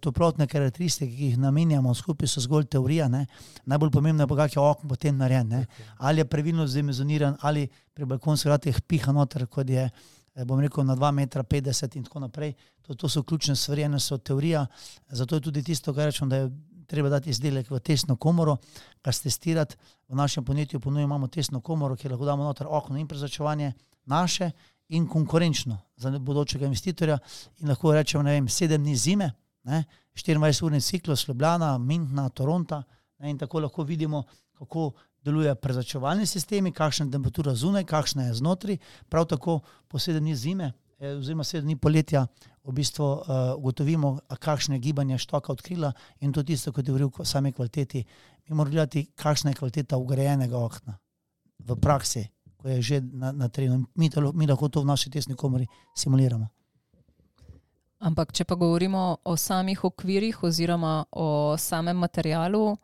toplotne karakteristike, ki jih namenjamo, skupaj so zgolj teorija. Ne? Najbolj pomembno je, kako je okno potem narejen. Ali je pravilno zemezoniran, ali pri balkonskih vratih piha noter, kot je. Eh, bom rekel na 2,50 m, in tako naprej. To, to so ključne stvari, ena so teorija. Zato je tudi tisto, kar rečemo, da je treba dati izdelek v tesno komoro, kar testirati. V našem podjetju ponujemo tesno komoro, kjer lahko damo noter okno in prezračevanje naše in konkurenčno za bodočega investitorja. In lahko rečemo, ne vem, sedem dni zime, 24-urni ciklus, Ljubljana, Mintna, Toronto. Ne, in tako lahko vidimo, kako delujejo prezračevalni sistemi, kakšna je temperatura zunaj, kakšna je znotraj. Prav tako po sedem dni zime, oziroma sedem dni poletja, v bistvu uh, ugotovimo, kakšne gibanje štoka odkrila in to tisto, kot je govoril o sami kvaliteti. Mi moramo gledati, kakšna je kvaliteta ugrajenega okna v praksi, ko je že na, na terenu. Mi, mi lahko to v naši tesni komori simuliramo. Ampak, če pa govorimo o samih okvirih oziroma o samem materialu,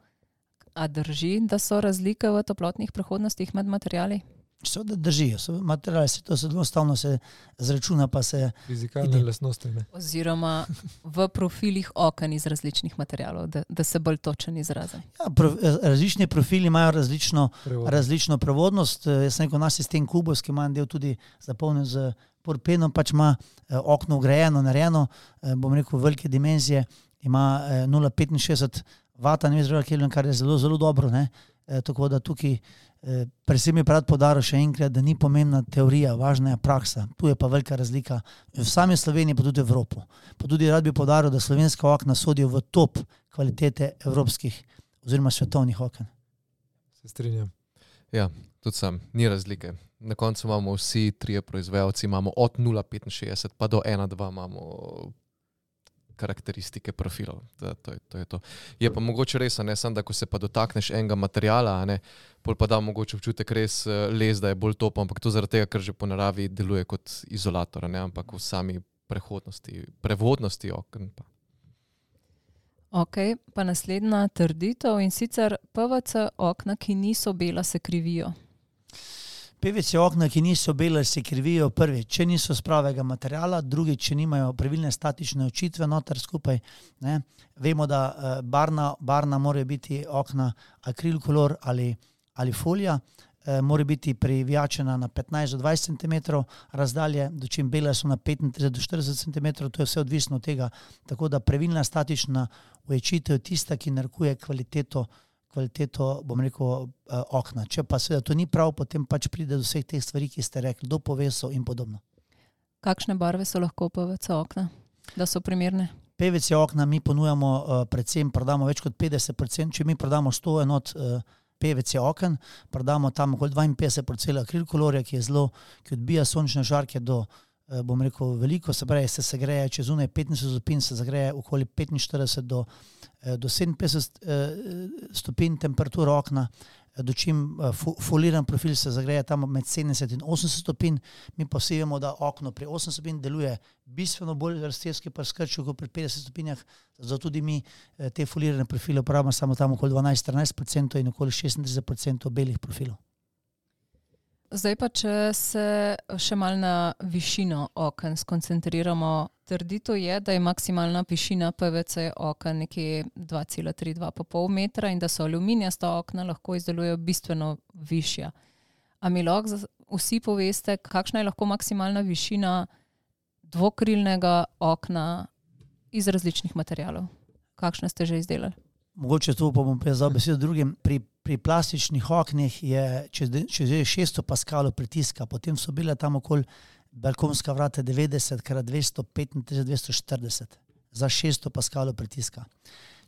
a drži, da so razlike v toplotnih prehodnostih med materijali? Seveda držijo, so materiali, se to se enostavno se zračuna, pa se Fizikalne Ide. lastnosti. Ne? Oziroma v profilih oken iz različnih materialov, da, da se bolj točen izrazi. ja, pro, različni profili imajo različno, Prevod. različno prevodnost. Eh, Jaz sem rekel, naš sistem Kubus, ki ima en del tudi zapolnjen z porpenom, pač ima eh, okno ugrajeno, narejeno, eh, bom rekel, velike dimenzije, ima eh, 0,65 vata, ne vem, kar je zelo, zelo dobro. Ne? Eh, tako da tukaj, eh, predvsem je prav podaril še enkrat, da ni pomembna teorija, važna je praksa. Tu je pa velika razlika v sami Sloveniji, pa tudi v Evropi. Pa tudi rad bi podaril, da slovenska okna sodijo v top kvalitete evropskih oziroma svetovnih oken. Se strinjam. Ja, tudi sam, ni razlike. Na koncu imamo vsi trije proizvajalci, imamo od 0,65 pa do 1,2 imamo karakteristike profilov. Da, to, je, to je to. Je pa mogoče res, a ne samo, da ko se pa dotakneš enega materiala, a ne, pol pa da mogoče občutek res eh, les, da je bolj top, ampak to zaradi tega, ker že po naravi deluje kot izolator, a ne, ampak v sami prehodnosti, prevodnosti okn. Pa. Ok, pa naslednja trditev in sicer PVC okna, ki niso bela, se krivijo. PVC okna, ki niso bele, se krivijo prvi, če niso z pravega materiala, drugi, če nimajo pravilne statične očitve noter skupaj. Ne. Vemo, da eh, barna, barna morajo biti okna akril kolor ali, ali folija, eh, mora biti privijačena na 15 do 20 cm razdalje, dočim bele so na 35 do 40 cm, to je vse odvisno od tega. Tako da pravilna statična uječitev je tista, ki narekuje kvaliteto kvaliteto, bom rekel, eh, okna. Če pa seveda to ni prav, potem pač pride do vseh teh stvari, ki ste rekli, do povesov in podobno. Kakšne barve so lahko PVC okna, da so primerne? PVC okna mi ponujamo, uh, predvsem prodamo več kot 50%, če mi prodamo 100 enot uh, PVC oken, prodamo tam okoli 52% akril kolorja, ki je zelo, ki odbija sončne žarke do, uh, bom rekel, veliko, se pravi, se segreje, če zunaj 15 stopinj, se zagreje okoli 45 do, eh, do 57 eh, stopinj temperatura okna, eh, dočim eh, fo- foliran profil se zagreje tam med 70 in 80 stopinj, mi pa vsi vemo, da okno pri 80 stopinj deluje bistveno bolj raztevski pa skrčil kot pri 50 stopinjah, zato tudi mi eh, te folirane profile uporabljamo samo tam okoli 12-13% in okoli 36% belih profilov. Zdaj pa, če se še mal na višino oken skoncentriramo. Trditev je, da je maksimalna višina PVC oken nekje 2,3-2,5 metra in da so aluminijasta okna lahko izdelujejo bistveno višja. A mi lahko vsi poveste, kakšna je lahko maksimalna višina dvokrilnega okna iz različnih materialov? Kakšne ste že izdelali? Mogoče tu pa bom prezal besedo drugim. Pri, pri plastičnih oknih je, če, zdaj- če že je 600 paskalov pritiska, potem so bile tam okoli balkonska vrata 90 krat 235, 240 za 600 paskalov pritiska.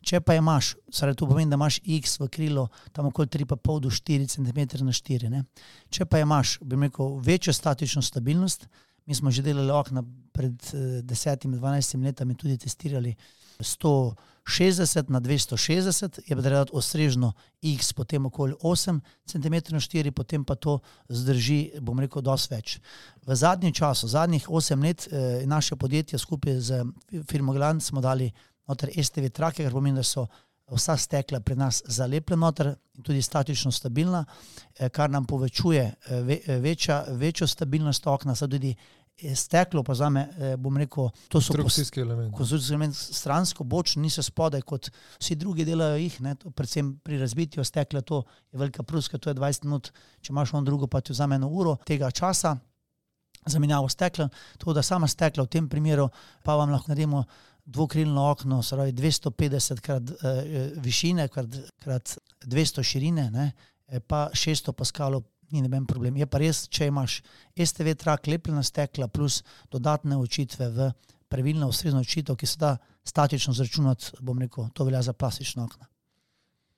Če pa imaš, torej to pomeni, da imaš X v krilo, tam okoli 3,5 do 4 cm na 4. Ne? Če pa imaš, bi rekel, večjo statično stabilnost, mi smo že delali okna pred eh, 10-12 letami, tudi testirali 160 na 260, je treba dati ostrežno X, potem okoli 8 cm na 4, potem pa to zdrži, bom rekel, dosti več. V zadnjem času, zadnjih 8 let, eh, naše podjetje skupaj z firmo Glan smo dali noter STV trake, kar pomeni, da so vsa stekla pri nas zalepljena noter in tudi statično stabilna, eh, kar nam povečuje eh, ve, večja, večjo stabilnost okna, tudi steklo, pa zame, eh, bom rekel, to so Konstrukcijski element. konstrukcijski element stransko, bočno, niso spodaj, kot vsi drugi delajo jih, ne, to, predvsem pri razbitju stekla, to je velika pruska, to je 20 minut, če imaš on drugo, pa ti vzame eno uro tega časa. Zamenjavo stekla, tako da sama stekla v tem primeru pa vam lahko naredimo dvokrilno okno, se pravi 250 krat eh, višine, krat, krat 200 širine, ne, eh, pa 600 paskalov, ni noben problem. Je pa res, če imaš STV trak, lepljena stekla plus dodatne očitve v pravilno ustrezno očitev, ki se da statično zračunati, bom rekel, to velja za plastična okna.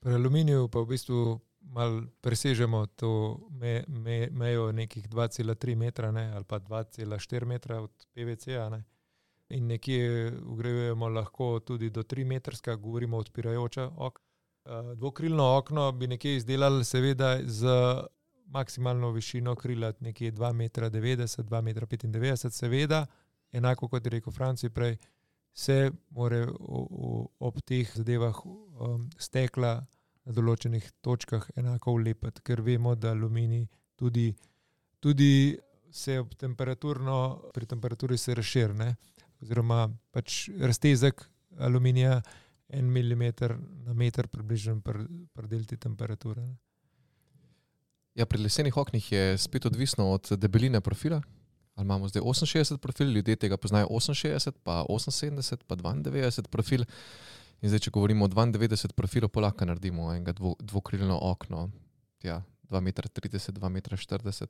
Pri aluminiju pa v bistvu mal presežemo to me, me, mejo nekih 2,3 metra ne, ali pa 2,4 metra od PVC-ja. Ne. In nekje ugrajujemo lahko tudi do 3 metrska, govorimo odpirajoča okna. Eh, Dvokrilno okno bi nekje izdelali, seveda, z maksimalno višino krila, nekje 2,90 metra, 2,95 metra, seveda, enako kot je rekel Franci prej, se more ob teh zadevah um, stekla na določenih točkah enako vlepiti, ker vemo, da aluminij tudi tudi se ob temperaturno, pri temperaturi se razširi, oziroma pač raztezek aluminija en milimeter na meter, približno pri pr delti temperature. Ne. Ja, pri lesenih oknih je spet odvisno od debeline profila. Ali imamo zdaj 68 profil, ljudje tega poznajo 68, pa 78, pa 92 profil. In zdaj, če govorimo o 92 profilu, pa lahko naredimo enega dvo, dvokrilno okno, ja, 2,30 m, 2,40 m.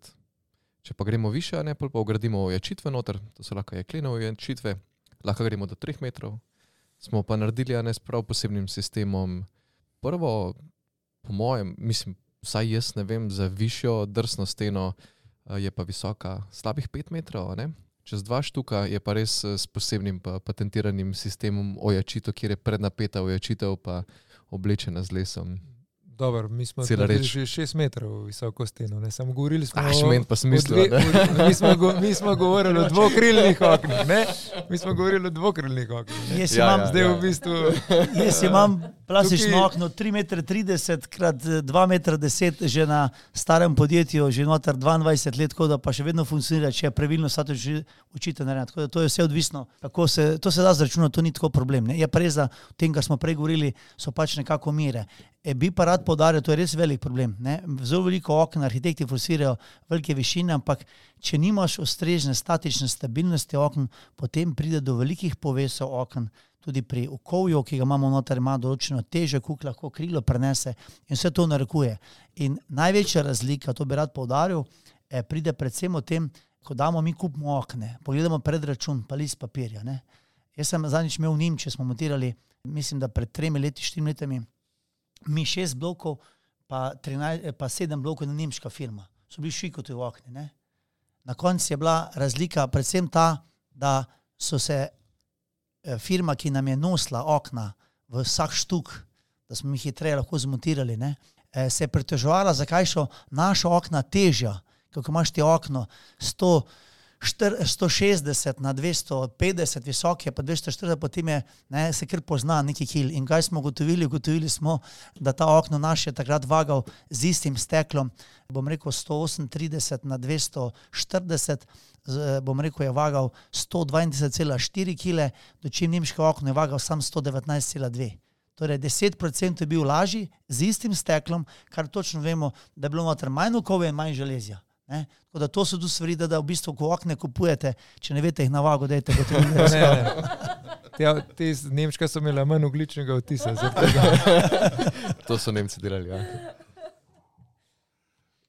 Če pa gremo više, ne, pa ugradimo ojačitve noter, to so lahko jeklene ojačitve, lahko gremo do 3 metrov. Smo pa naredili ja, ne s prav posebnim sistemom. Prvo, po mojem, mislim, vsaj jaz ne vem, za višjo drsno steno je pa visoka slabih 5 metrov. Ne? Čez dva štuka je pa res s posebnim pa patentiranim sistemom ojačitev, kjer je prednapeta ojačitev pa oblečena z lesom. Dobro, mi smo že 6 metrov visoko steno, ne samo govorili smo Ah, o, ne? o, mi, smo go, mi smo govorili o *laughs* dvokrilnih oknih, ne? Mi smo govorili o dvokrilnih oknih. Jaz Ja, imam, ja, Zdaj ja. v bistvu Jaz imam plastično Tukaj- okno 3,30 m krat 2,10 m, že na starem podjetju, že noter 22 let, tako da pa še vedno funkcionira, če je pravilno vse to že učite narediti. Tako da to je vse odvisno, kako se, to se da zračunati, to ni tako problem. Ne. Je pa res, da v tem, kar smo prej govorili, so pač nekako mere. E, bi pa rad podaril, to je res velik problem. Ne. Zelo veliko okna arhitekti forsirajo velike višine, ampak če nimaš ustrezne statične stabilnosti okn, potem pride do velikih povesov okn, tudi pri okolju, ki ga imamo noter, ima določeno težo, kuk lahko krilo prenese in vse to narekuje. In največja razlika, to bi rad poudaril, eh, pride predvsem v tem, ko damo mi kupimo okne, pogledamo predračun, pa list papirja. Ne? Jaz sem zadnjič imel v Nemčiji, smo montirali, mislim, da pred tremi leti, štirimi letami, mi šest blokov, pa, 13, eh, pa sedem blokov na nemška firma. So bili šikoti v okni. Ne? Na koncu je bila razlika predvsem ta, da so se eh, firma, ki nam je nosila okna v vsak štuk, da smo jih hitreje lahko zmontirali, ne, eh, se je pritoževala, zakaj so naša okna težja, kako imaš ti okno 100. štir- 160 na 250 visok je, pa 240, potem je, ne, se kar pozna neki kil. In kaj smo ugotovili? Ugotovili smo, da ta okno naš je takrat vagal z istim steklom, bom rekel 138 na 240, z, bom rekel je vagal 122,4 kg, dočim nemško okno je vagal sam 119,2. Torej 10% je bil lažji z istim steklom, kar točno vemo, da je bilo noter manj okove in manj železja. Ne? Tako da to so tu stvari, da, da v bistvu, ko okne kupujete, če ne veste jih na vago, dajte ga *laughs* tudi ne, ne. Te, iz Nemčke so imele manj ogličnega odtisa. *laughs* To so Nemci delali. Ja.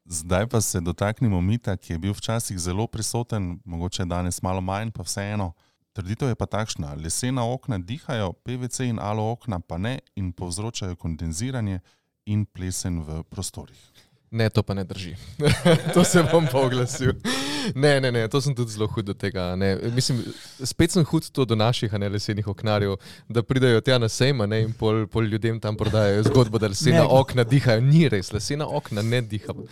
Zdaj pa se dotaknemo mita, ki je bil včasih zelo prisoten, mogoče danes malo manj, pa vseeno. Trditev je pa takšna: lesena okna dihajo, PVC in alo okna pa ne in povzročajo kondenziranje in plesen v prostorih. Ne, to pa ne drži. *laughs* to se bom pa oglasil. Ne, ne, ne, to sem tudi zelo hud do tega. Ne. Mislim, spet sem hud to do naših, ne lesenih oknarjev, da pridajo tja na sejma ne, in pol, pol ljudem tam prodajajo zgodbo, da lesena okna dihajo. Ni res, lesena okna ne dihajo.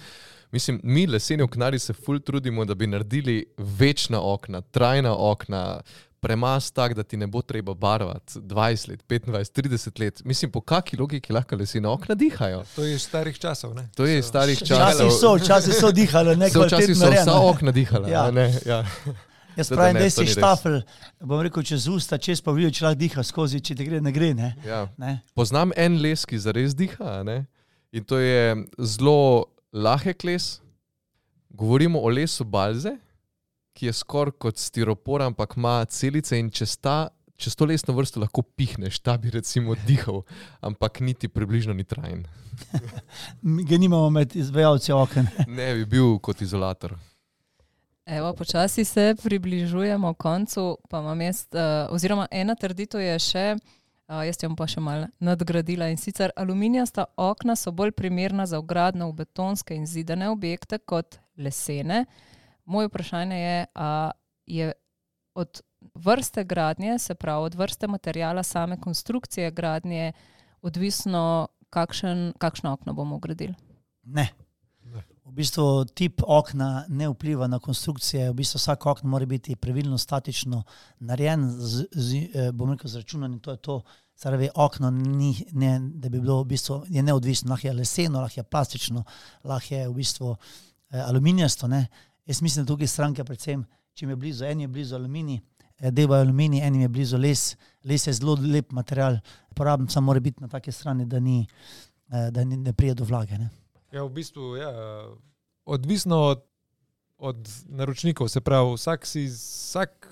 Mislim, mi, leseni oknari, se ful trudimo, da bi naredili večna okna, trajna okna, premaz tak, da ti ne bo treba barvati 20 let, 25, 30 let. Mislim, po kakšni logiki lahko lesena okna dihajo? To je iz starih časov. Ne? To je iz starih Včasih časov. so, včasih so dihali, ne *laughs* Se včasih so vsa okna dihala. Ja. Ja. Ne, ja. Jaz Tako da pravim, ne, da si štafel, bom rekel, čez usta, čez pa vidiš, če lahko diha skozi, če te gre, ne gre. Ne? Ja. Ne? Poznam en les, ki zares diha, a ne? in to je zelo lahek les. Govorimo o lesu Balze, ki je skoraj kot stiropor, ampak ima celice in čez, ta, čez to lesno vrsto lahko pihneš, ta bi recimo dihal, ampak niti približno ni trajen. Ga nimamo med izvajalci okn. *laughs* Ne bi bil kot izolator. Evo, počasi se približujemo koncu, pa imam jaz, uh, oziroma ena trditev je še, uh, jaz jo bom pa še malo nadgradila in sicer aluminijasta okna so bolj primerna za vgradno v betonske in zidane objekte kot lesene. Moje vprašanje je, a je od vrste gradnje, se pravi od vrste materijala, same konstrukcije gradnje, odvisno, kakšen, kakšno okno bomo gradili. Ne. Ne. V bistvu tip okna ne vpliva na konstrukcije. V bistvu vsak okno mora biti pravilno statično narejen, z, z, eh, bom rekel, zračunan in to je to. Zaradi okno ni, ne, da bi bilo v bistvu neodvisno, lahko je leseno, lahko je plastično, lahko je v bistvu eh, aluminijasto. Ne? Jaz mislim, da tukaj stranke, predvsem, če jim je blizu, en je blizu aluminij, eh, deva aluminij, en je blizu les. Les je zelo lep material, uporaben samo mora biti na taki strani, da, ni, eh, da ni, ne prije do vlage. Ne. Ja, v bistvu, ja, odvisno od, od naročnikov, se pravi, vsak si, vsak,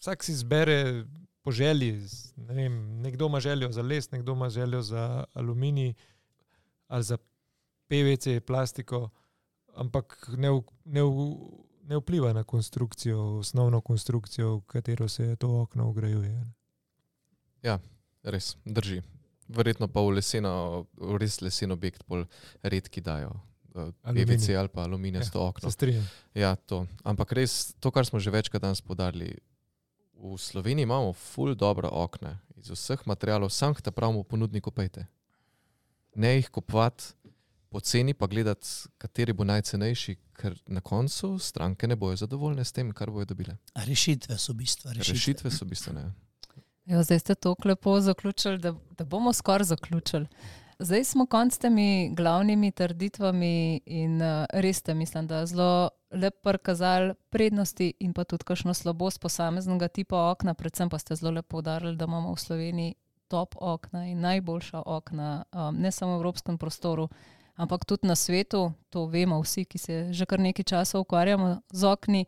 vsak si zbere po želji. Ne vem, nekdo ima željo za les, nekdo ima željo za aluminij ali za PVC, plastiko, ampak ne, v, ne, v, ne vpliva na konstrukcijo, osnovno konstrukcijo, v katero se to okno ugrajuje. Ja, res, drži. Verjetno pa v leseno, v res lesen objekt bolj redki dajo. eh. PVC ali pa aluminijasto ja, okno. Ja, to. Ampak res, to, kar smo že večkrat danes podarili, v Sloveniji imamo ful dobra okna iz vseh materialov, sam ta pravimo ponudniku pejte. Ne jih kupovati poceni, pa gledati, kateri bo najcenejši, ker na koncu stranke ne bojo zadovoljne s tem, kar bojo dobile. Rešitve so bistva. Rešitve. Rešitve so bistvene. Jo, zdaj ste to lepo zaključili, da, da bomo skoraj zaključili. Zdaj smo konc s temi glavnimi trditvami in uh, res ste, mislim, da zelo lep prikazali prednosti in pa tudi kakšno slabost posameznega tipa okna, predvsem pa ste zelo lepo podarili, da imamo v Sloveniji top okna in najboljša okna, um, ne samo v evropskem prostoru, ampak tudi na svetu. To vemo vsi, ki se že kar nekaj časa ukvarjamo z okni.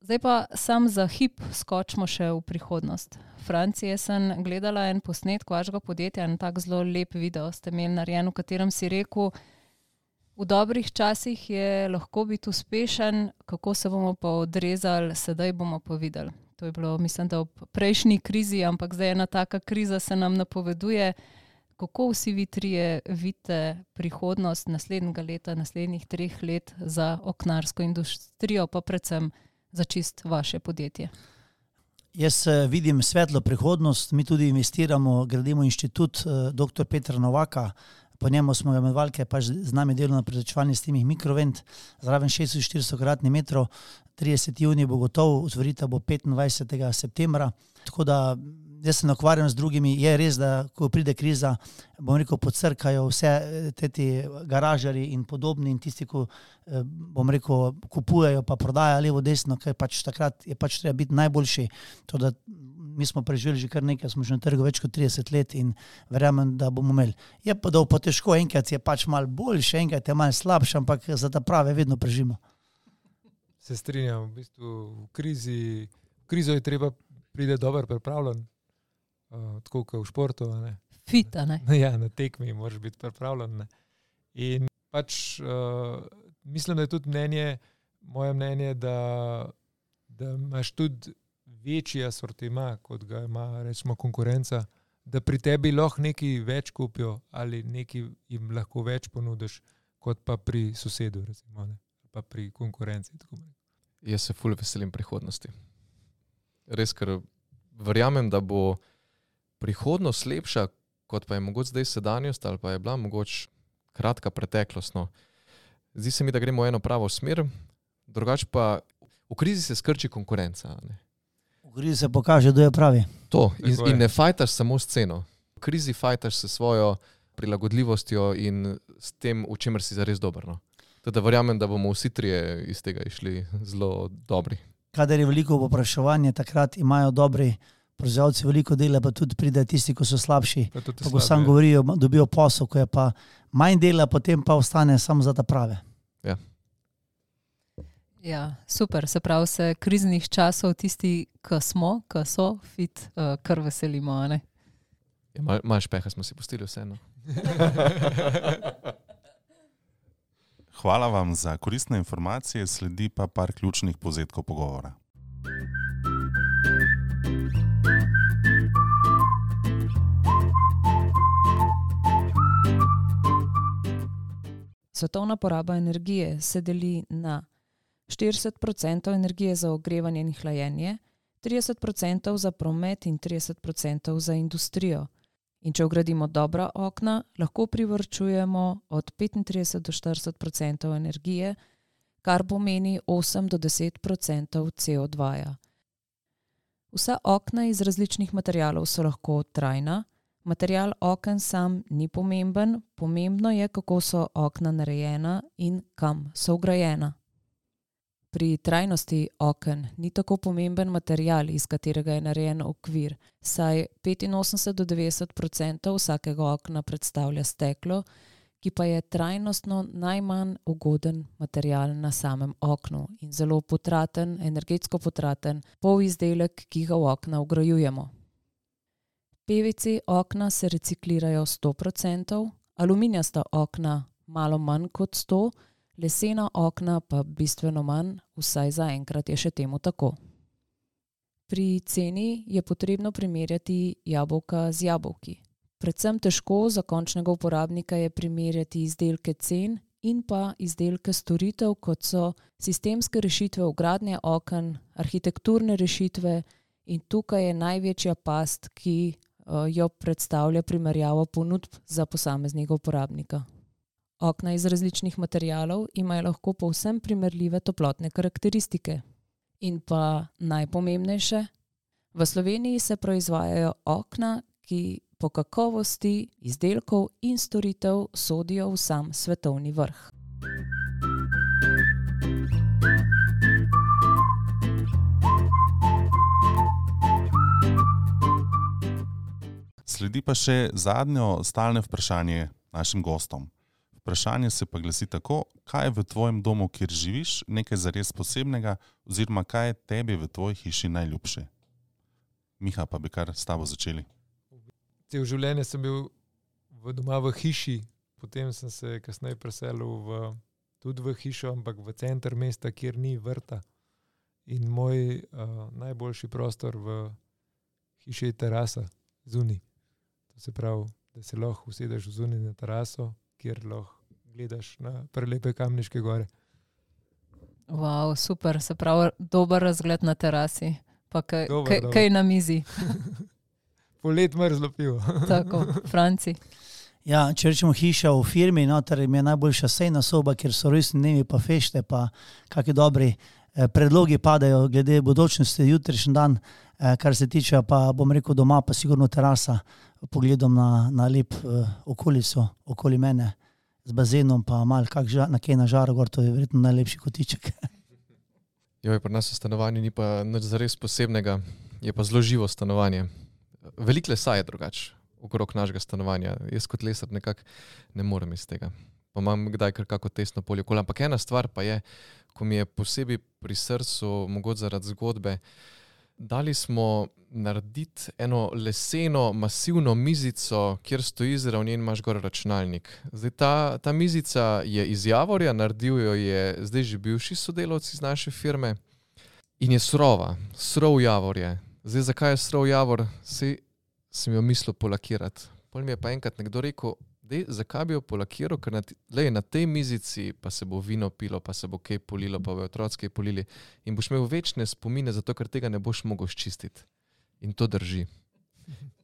Zdaj pa sam za hip skočimo še v prihodnost. Francije sem gledala en posnetek vašega podjetja, en tak zelo lep video ste imeli narejen, v katerem si rekel, v dobrih časih je lahko biti uspešen, kako se bomo pa odrezali, sedaj bomo pa videli. To je bilo, mislim, da ob prejšnji krizi, ampak zdaj ena taka kriza se nam napoveduje. Kako vsi vi trije vidite prihodnost naslednjega leta, naslednjih treh let za oknarsko industrijo, pa predvsem za čist vaše podjetje? Jaz eh, vidim svetlo prihodnost, mi tudi investiramo, gradimo inštitut eh, dr. Petra Novaka, po njemu smo ga imenovali, ker je pač z nami delo na prezračevanju s temi mikrovent, zraven 6400 kvadratnih metrov, 30. juni bo gotov, otvoritev bo 25. septembra. Tako da jaz se ne ukvarjam z drugimi. Je res, da ko pride kriza, bom rekel, podcrkajo vse eh, te ti garažari in podobni in tisti, ki eh, bom rekel, kupujejo pa prodajajo levo, desno, ker pač takrat je pač treba biti najboljši. To, da mi smo preživeli že kar nekaj, smo že na trgu več kot 30 let in verjamem, da bomo imeli. Je pa da bo težko, enkrat je pač malo boljše, enkrat je malo slabše, ampak za ta prave vedno preživimo. Se strinjam, v bistvu v krizi, v krizo je treba priti dobro pripravljen, uh, tako kot v športu. a ne. Fita, ne? *laughs* Ja, na tekmi moraš biti pripravljen. Ne. In pač uh, mislim, da je tudi mnenje, moje mnenje, da, da imaš tudi večji asortima, kot ga ima recimo konkurenca, da pri tebi lahko nekaj več kupijo ali nekaj jim lahko več ponudiš, kot pa pri sosedu, recimo, ne, pa pri konkurenci. Jaz se fulj veselim prihodnosti. Res, ker verjamem, da bo prihodnost lepša, kot pa je mogoče zdaj sedanjost, ali pa je bila mogoče kratka preteklost. No. Zdi se mi, da gremo v eno pravo smer, drugače pa v krizi se skrči konkurenca. a Ne. V krizi se pokaže, kdo je pravi. To, in, in ne fajtaš samo s ceno. V krizi fajtaš s svojo prilagodljivostjo in s tem, v čemer si zares dober. No. Tako da verjamem, da bomo vsi trije iz tega išli zelo dobri. Kadar je veliko popraševanje, takrat imajo dobri proizvajalci veliko dela, pa tudi pride tisti, ki so slabši. Pa Ko sam govorijo, dobijo posel, ko je pa manj dela, potem pa ostane samo za ta prave. Ja, super, se pravi, se kriznih časov tisti, ki smo, ki so fit, uh, kar veselimo. a ne? Ja, mal, mal špeha smo si pustili vseeno. *laughs* Hvala vam za koristne informacije, sledi pa par ključnih povzetkov pogovora. Svetovna poraba energije se deli na 40% energije za ogrevanje in hlajenje, 30% za promet in 30% za industrijo. In če ugradimo dobra okna, lahko privrčujemo od 35 do 40% energije, kar pomeni 8 do 10% CO2. -ja. Vsa okna iz različnih materialov so lahko trajna. Material oken sam ni pomemben, pomembno je, kako so okna narejena in kam so ugrajena. Pri trajnosti oken ni tako pomemben material, iz katerega je narejen okvir, saj 85 do 90 odstotkov vsakega okna predstavlja steklo, ki pa je trajnostno najmanj ugoden material na samem oknu in zelo potraten, energetsko potraten polizdelek, ki ga v okna ugrajujemo. PVC okna se reciklirajo 100 odstotkov, aluminijasta okna malo manj kot 100 odstotkov lesena okna pa bistveno manj, vsaj zaenkrat je še temu tako. Pri ceni je potrebno primerjati jabolka z jabolki. Predvsem težko za končnega uporabnika je primerjati izdelke cen in pa izdelke storitev, kot so sistemske rešitve ugradnje oken, arhitekturne rešitve, in tukaj je največja past, ki jo predstavlja primerjava ponudb za posameznega uporabnika. Okna iz različnih materialov imajo lahko povsem primerljive toplotne karakteristike. In pa najpomembnejše, v Sloveniji se proizvajajo okna, ki po kakovosti izdelkov in storitev sodijo v sam svetovni vrh. Sledi pa še zadnje stalno vprašanje našim gostom. Vprašanje se pa glasi tako: kaj je v tvojem domu, kjer živiš, nekaj zares posebnega, oziroma kaj je tebi v tvoji hiši najljubše? Miha, pa bi kar s tabo začeli. Celo življenje sem bil v doma v hiši, potem sem se kasneje preselil v, tudi v hišo, ampak v center mesta, kjer ni vrta. In moj uh, najboljši prostor v hiši je terasa zunaj. To se pravi, da se lahko usedeš zunaj na teraso, kjer lahko gledaš na prelepe Kamniške gore. Wow, super, se pravi, dober razgled na terasi, pa kaj, Dober, kaj, dober. kaj na mizi. *laughs* Poleti mrzlo pivo. *laughs* Tako, Franci. Ja, če rečemo hiša v firmi, noter mi je najboljša sejna soba, kjer so rojstni dnevi, pa fešte, pa kakšni dobri eh, predlogi padajo glede bodočnosti, jutrišnji dan, eh, kar se tiče pa, bom rekel, doma, pa sigurno terasa, pogledom na, na lep eh, okolico okoli mene, z bazenom, pa mal kak ža, na kaj na žaru, gor, to je verjetno najlepši kotiček. *laughs* Joj, pri nas v stanovanju ni pa nič zares posebnega, je pa zelo živo stanovanje. Veliko lesa je drugače okrog našega stanovanja. Jaz kot lesar nekako ne morem iz tega. Pa imam kdaj kar kako tesno polje okoli. Ampak ena stvar pa je, ko mi je posebej pri srcu, mogoče zaradi zgodbe, dali smo narediti eno leseno, masivno mizico, kjer stoji zraven in imaš gor računalnik. Zdaj, ta, ta mizica je iz Javorja, naredil jo je zdaj že bivši sodelavci iz naše firme in je surova, surov Javor je. Zdaj, zakaj je surov Javor, si sem jo mislil polakirati. Pol mi je pa enkrat nekdo rekel, Dej, zakaj bi jo polakiral, ker na, lej, na tej mizici pa se bo vino pilo, pa se bo kaj polilo, pa bo otroci kaj polili in boš imel večne spomine, zato ker tega ne boš mogel ščistiti. In to drži.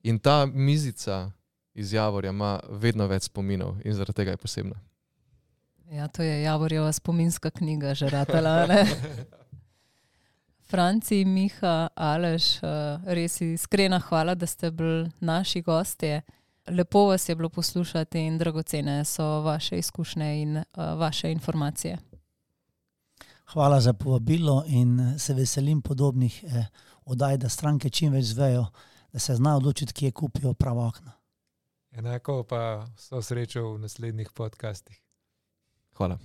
In ta mizica iz Javorja ima vedno več spominov in zaradi tega je posebna. Ja, to je Javorjeva spominska knjiga, že ratala. ne? *laughs* Franci, Miha, Aleš, eh, res iskrena hvala, da ste bili naši gostje. Lepo vas je bilo poslušati in dragocene so vaše izkušnje in uh, vaše informacije. Hvala za povabilo in eh, se veselim podobnih eh, oddaj, da stranke čim več zvejo, da se znajo odločiti, kje kupijo prava okna. Enako pa so srečo v naslednjih podcastih. Hvala.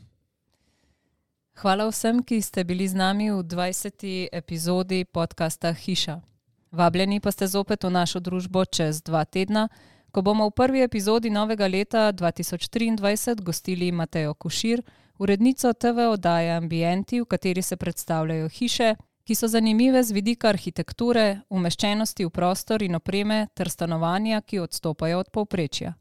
Hvala vsem, ki ste bili z nami v 20. epizodi podcasta Hiša. Vabljeni pa ste zopet v našo družbo čez dva tedna, ko bomo v prvi epizodi novega leta 2023 gostili Matejo Košir, urednico TV oddaje Ambienti, v kateri se predstavljajo hiše, ki so zanimive z vidika arhitekture, umeščenosti v prostor in opreme ter stanovanja, ki odstopajo od povprečja.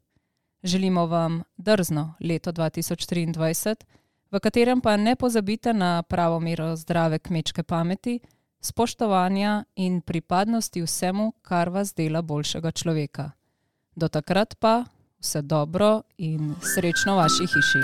Želimo vam drzno leto 2023, v katerem pa ne pozabite na pravo mero zdrave kmečke pameti, spoštovanja in pripadnosti vsemu, kar vas dela boljšega človeka. Do takrat pa vse dobro in srečno v vaši hiši.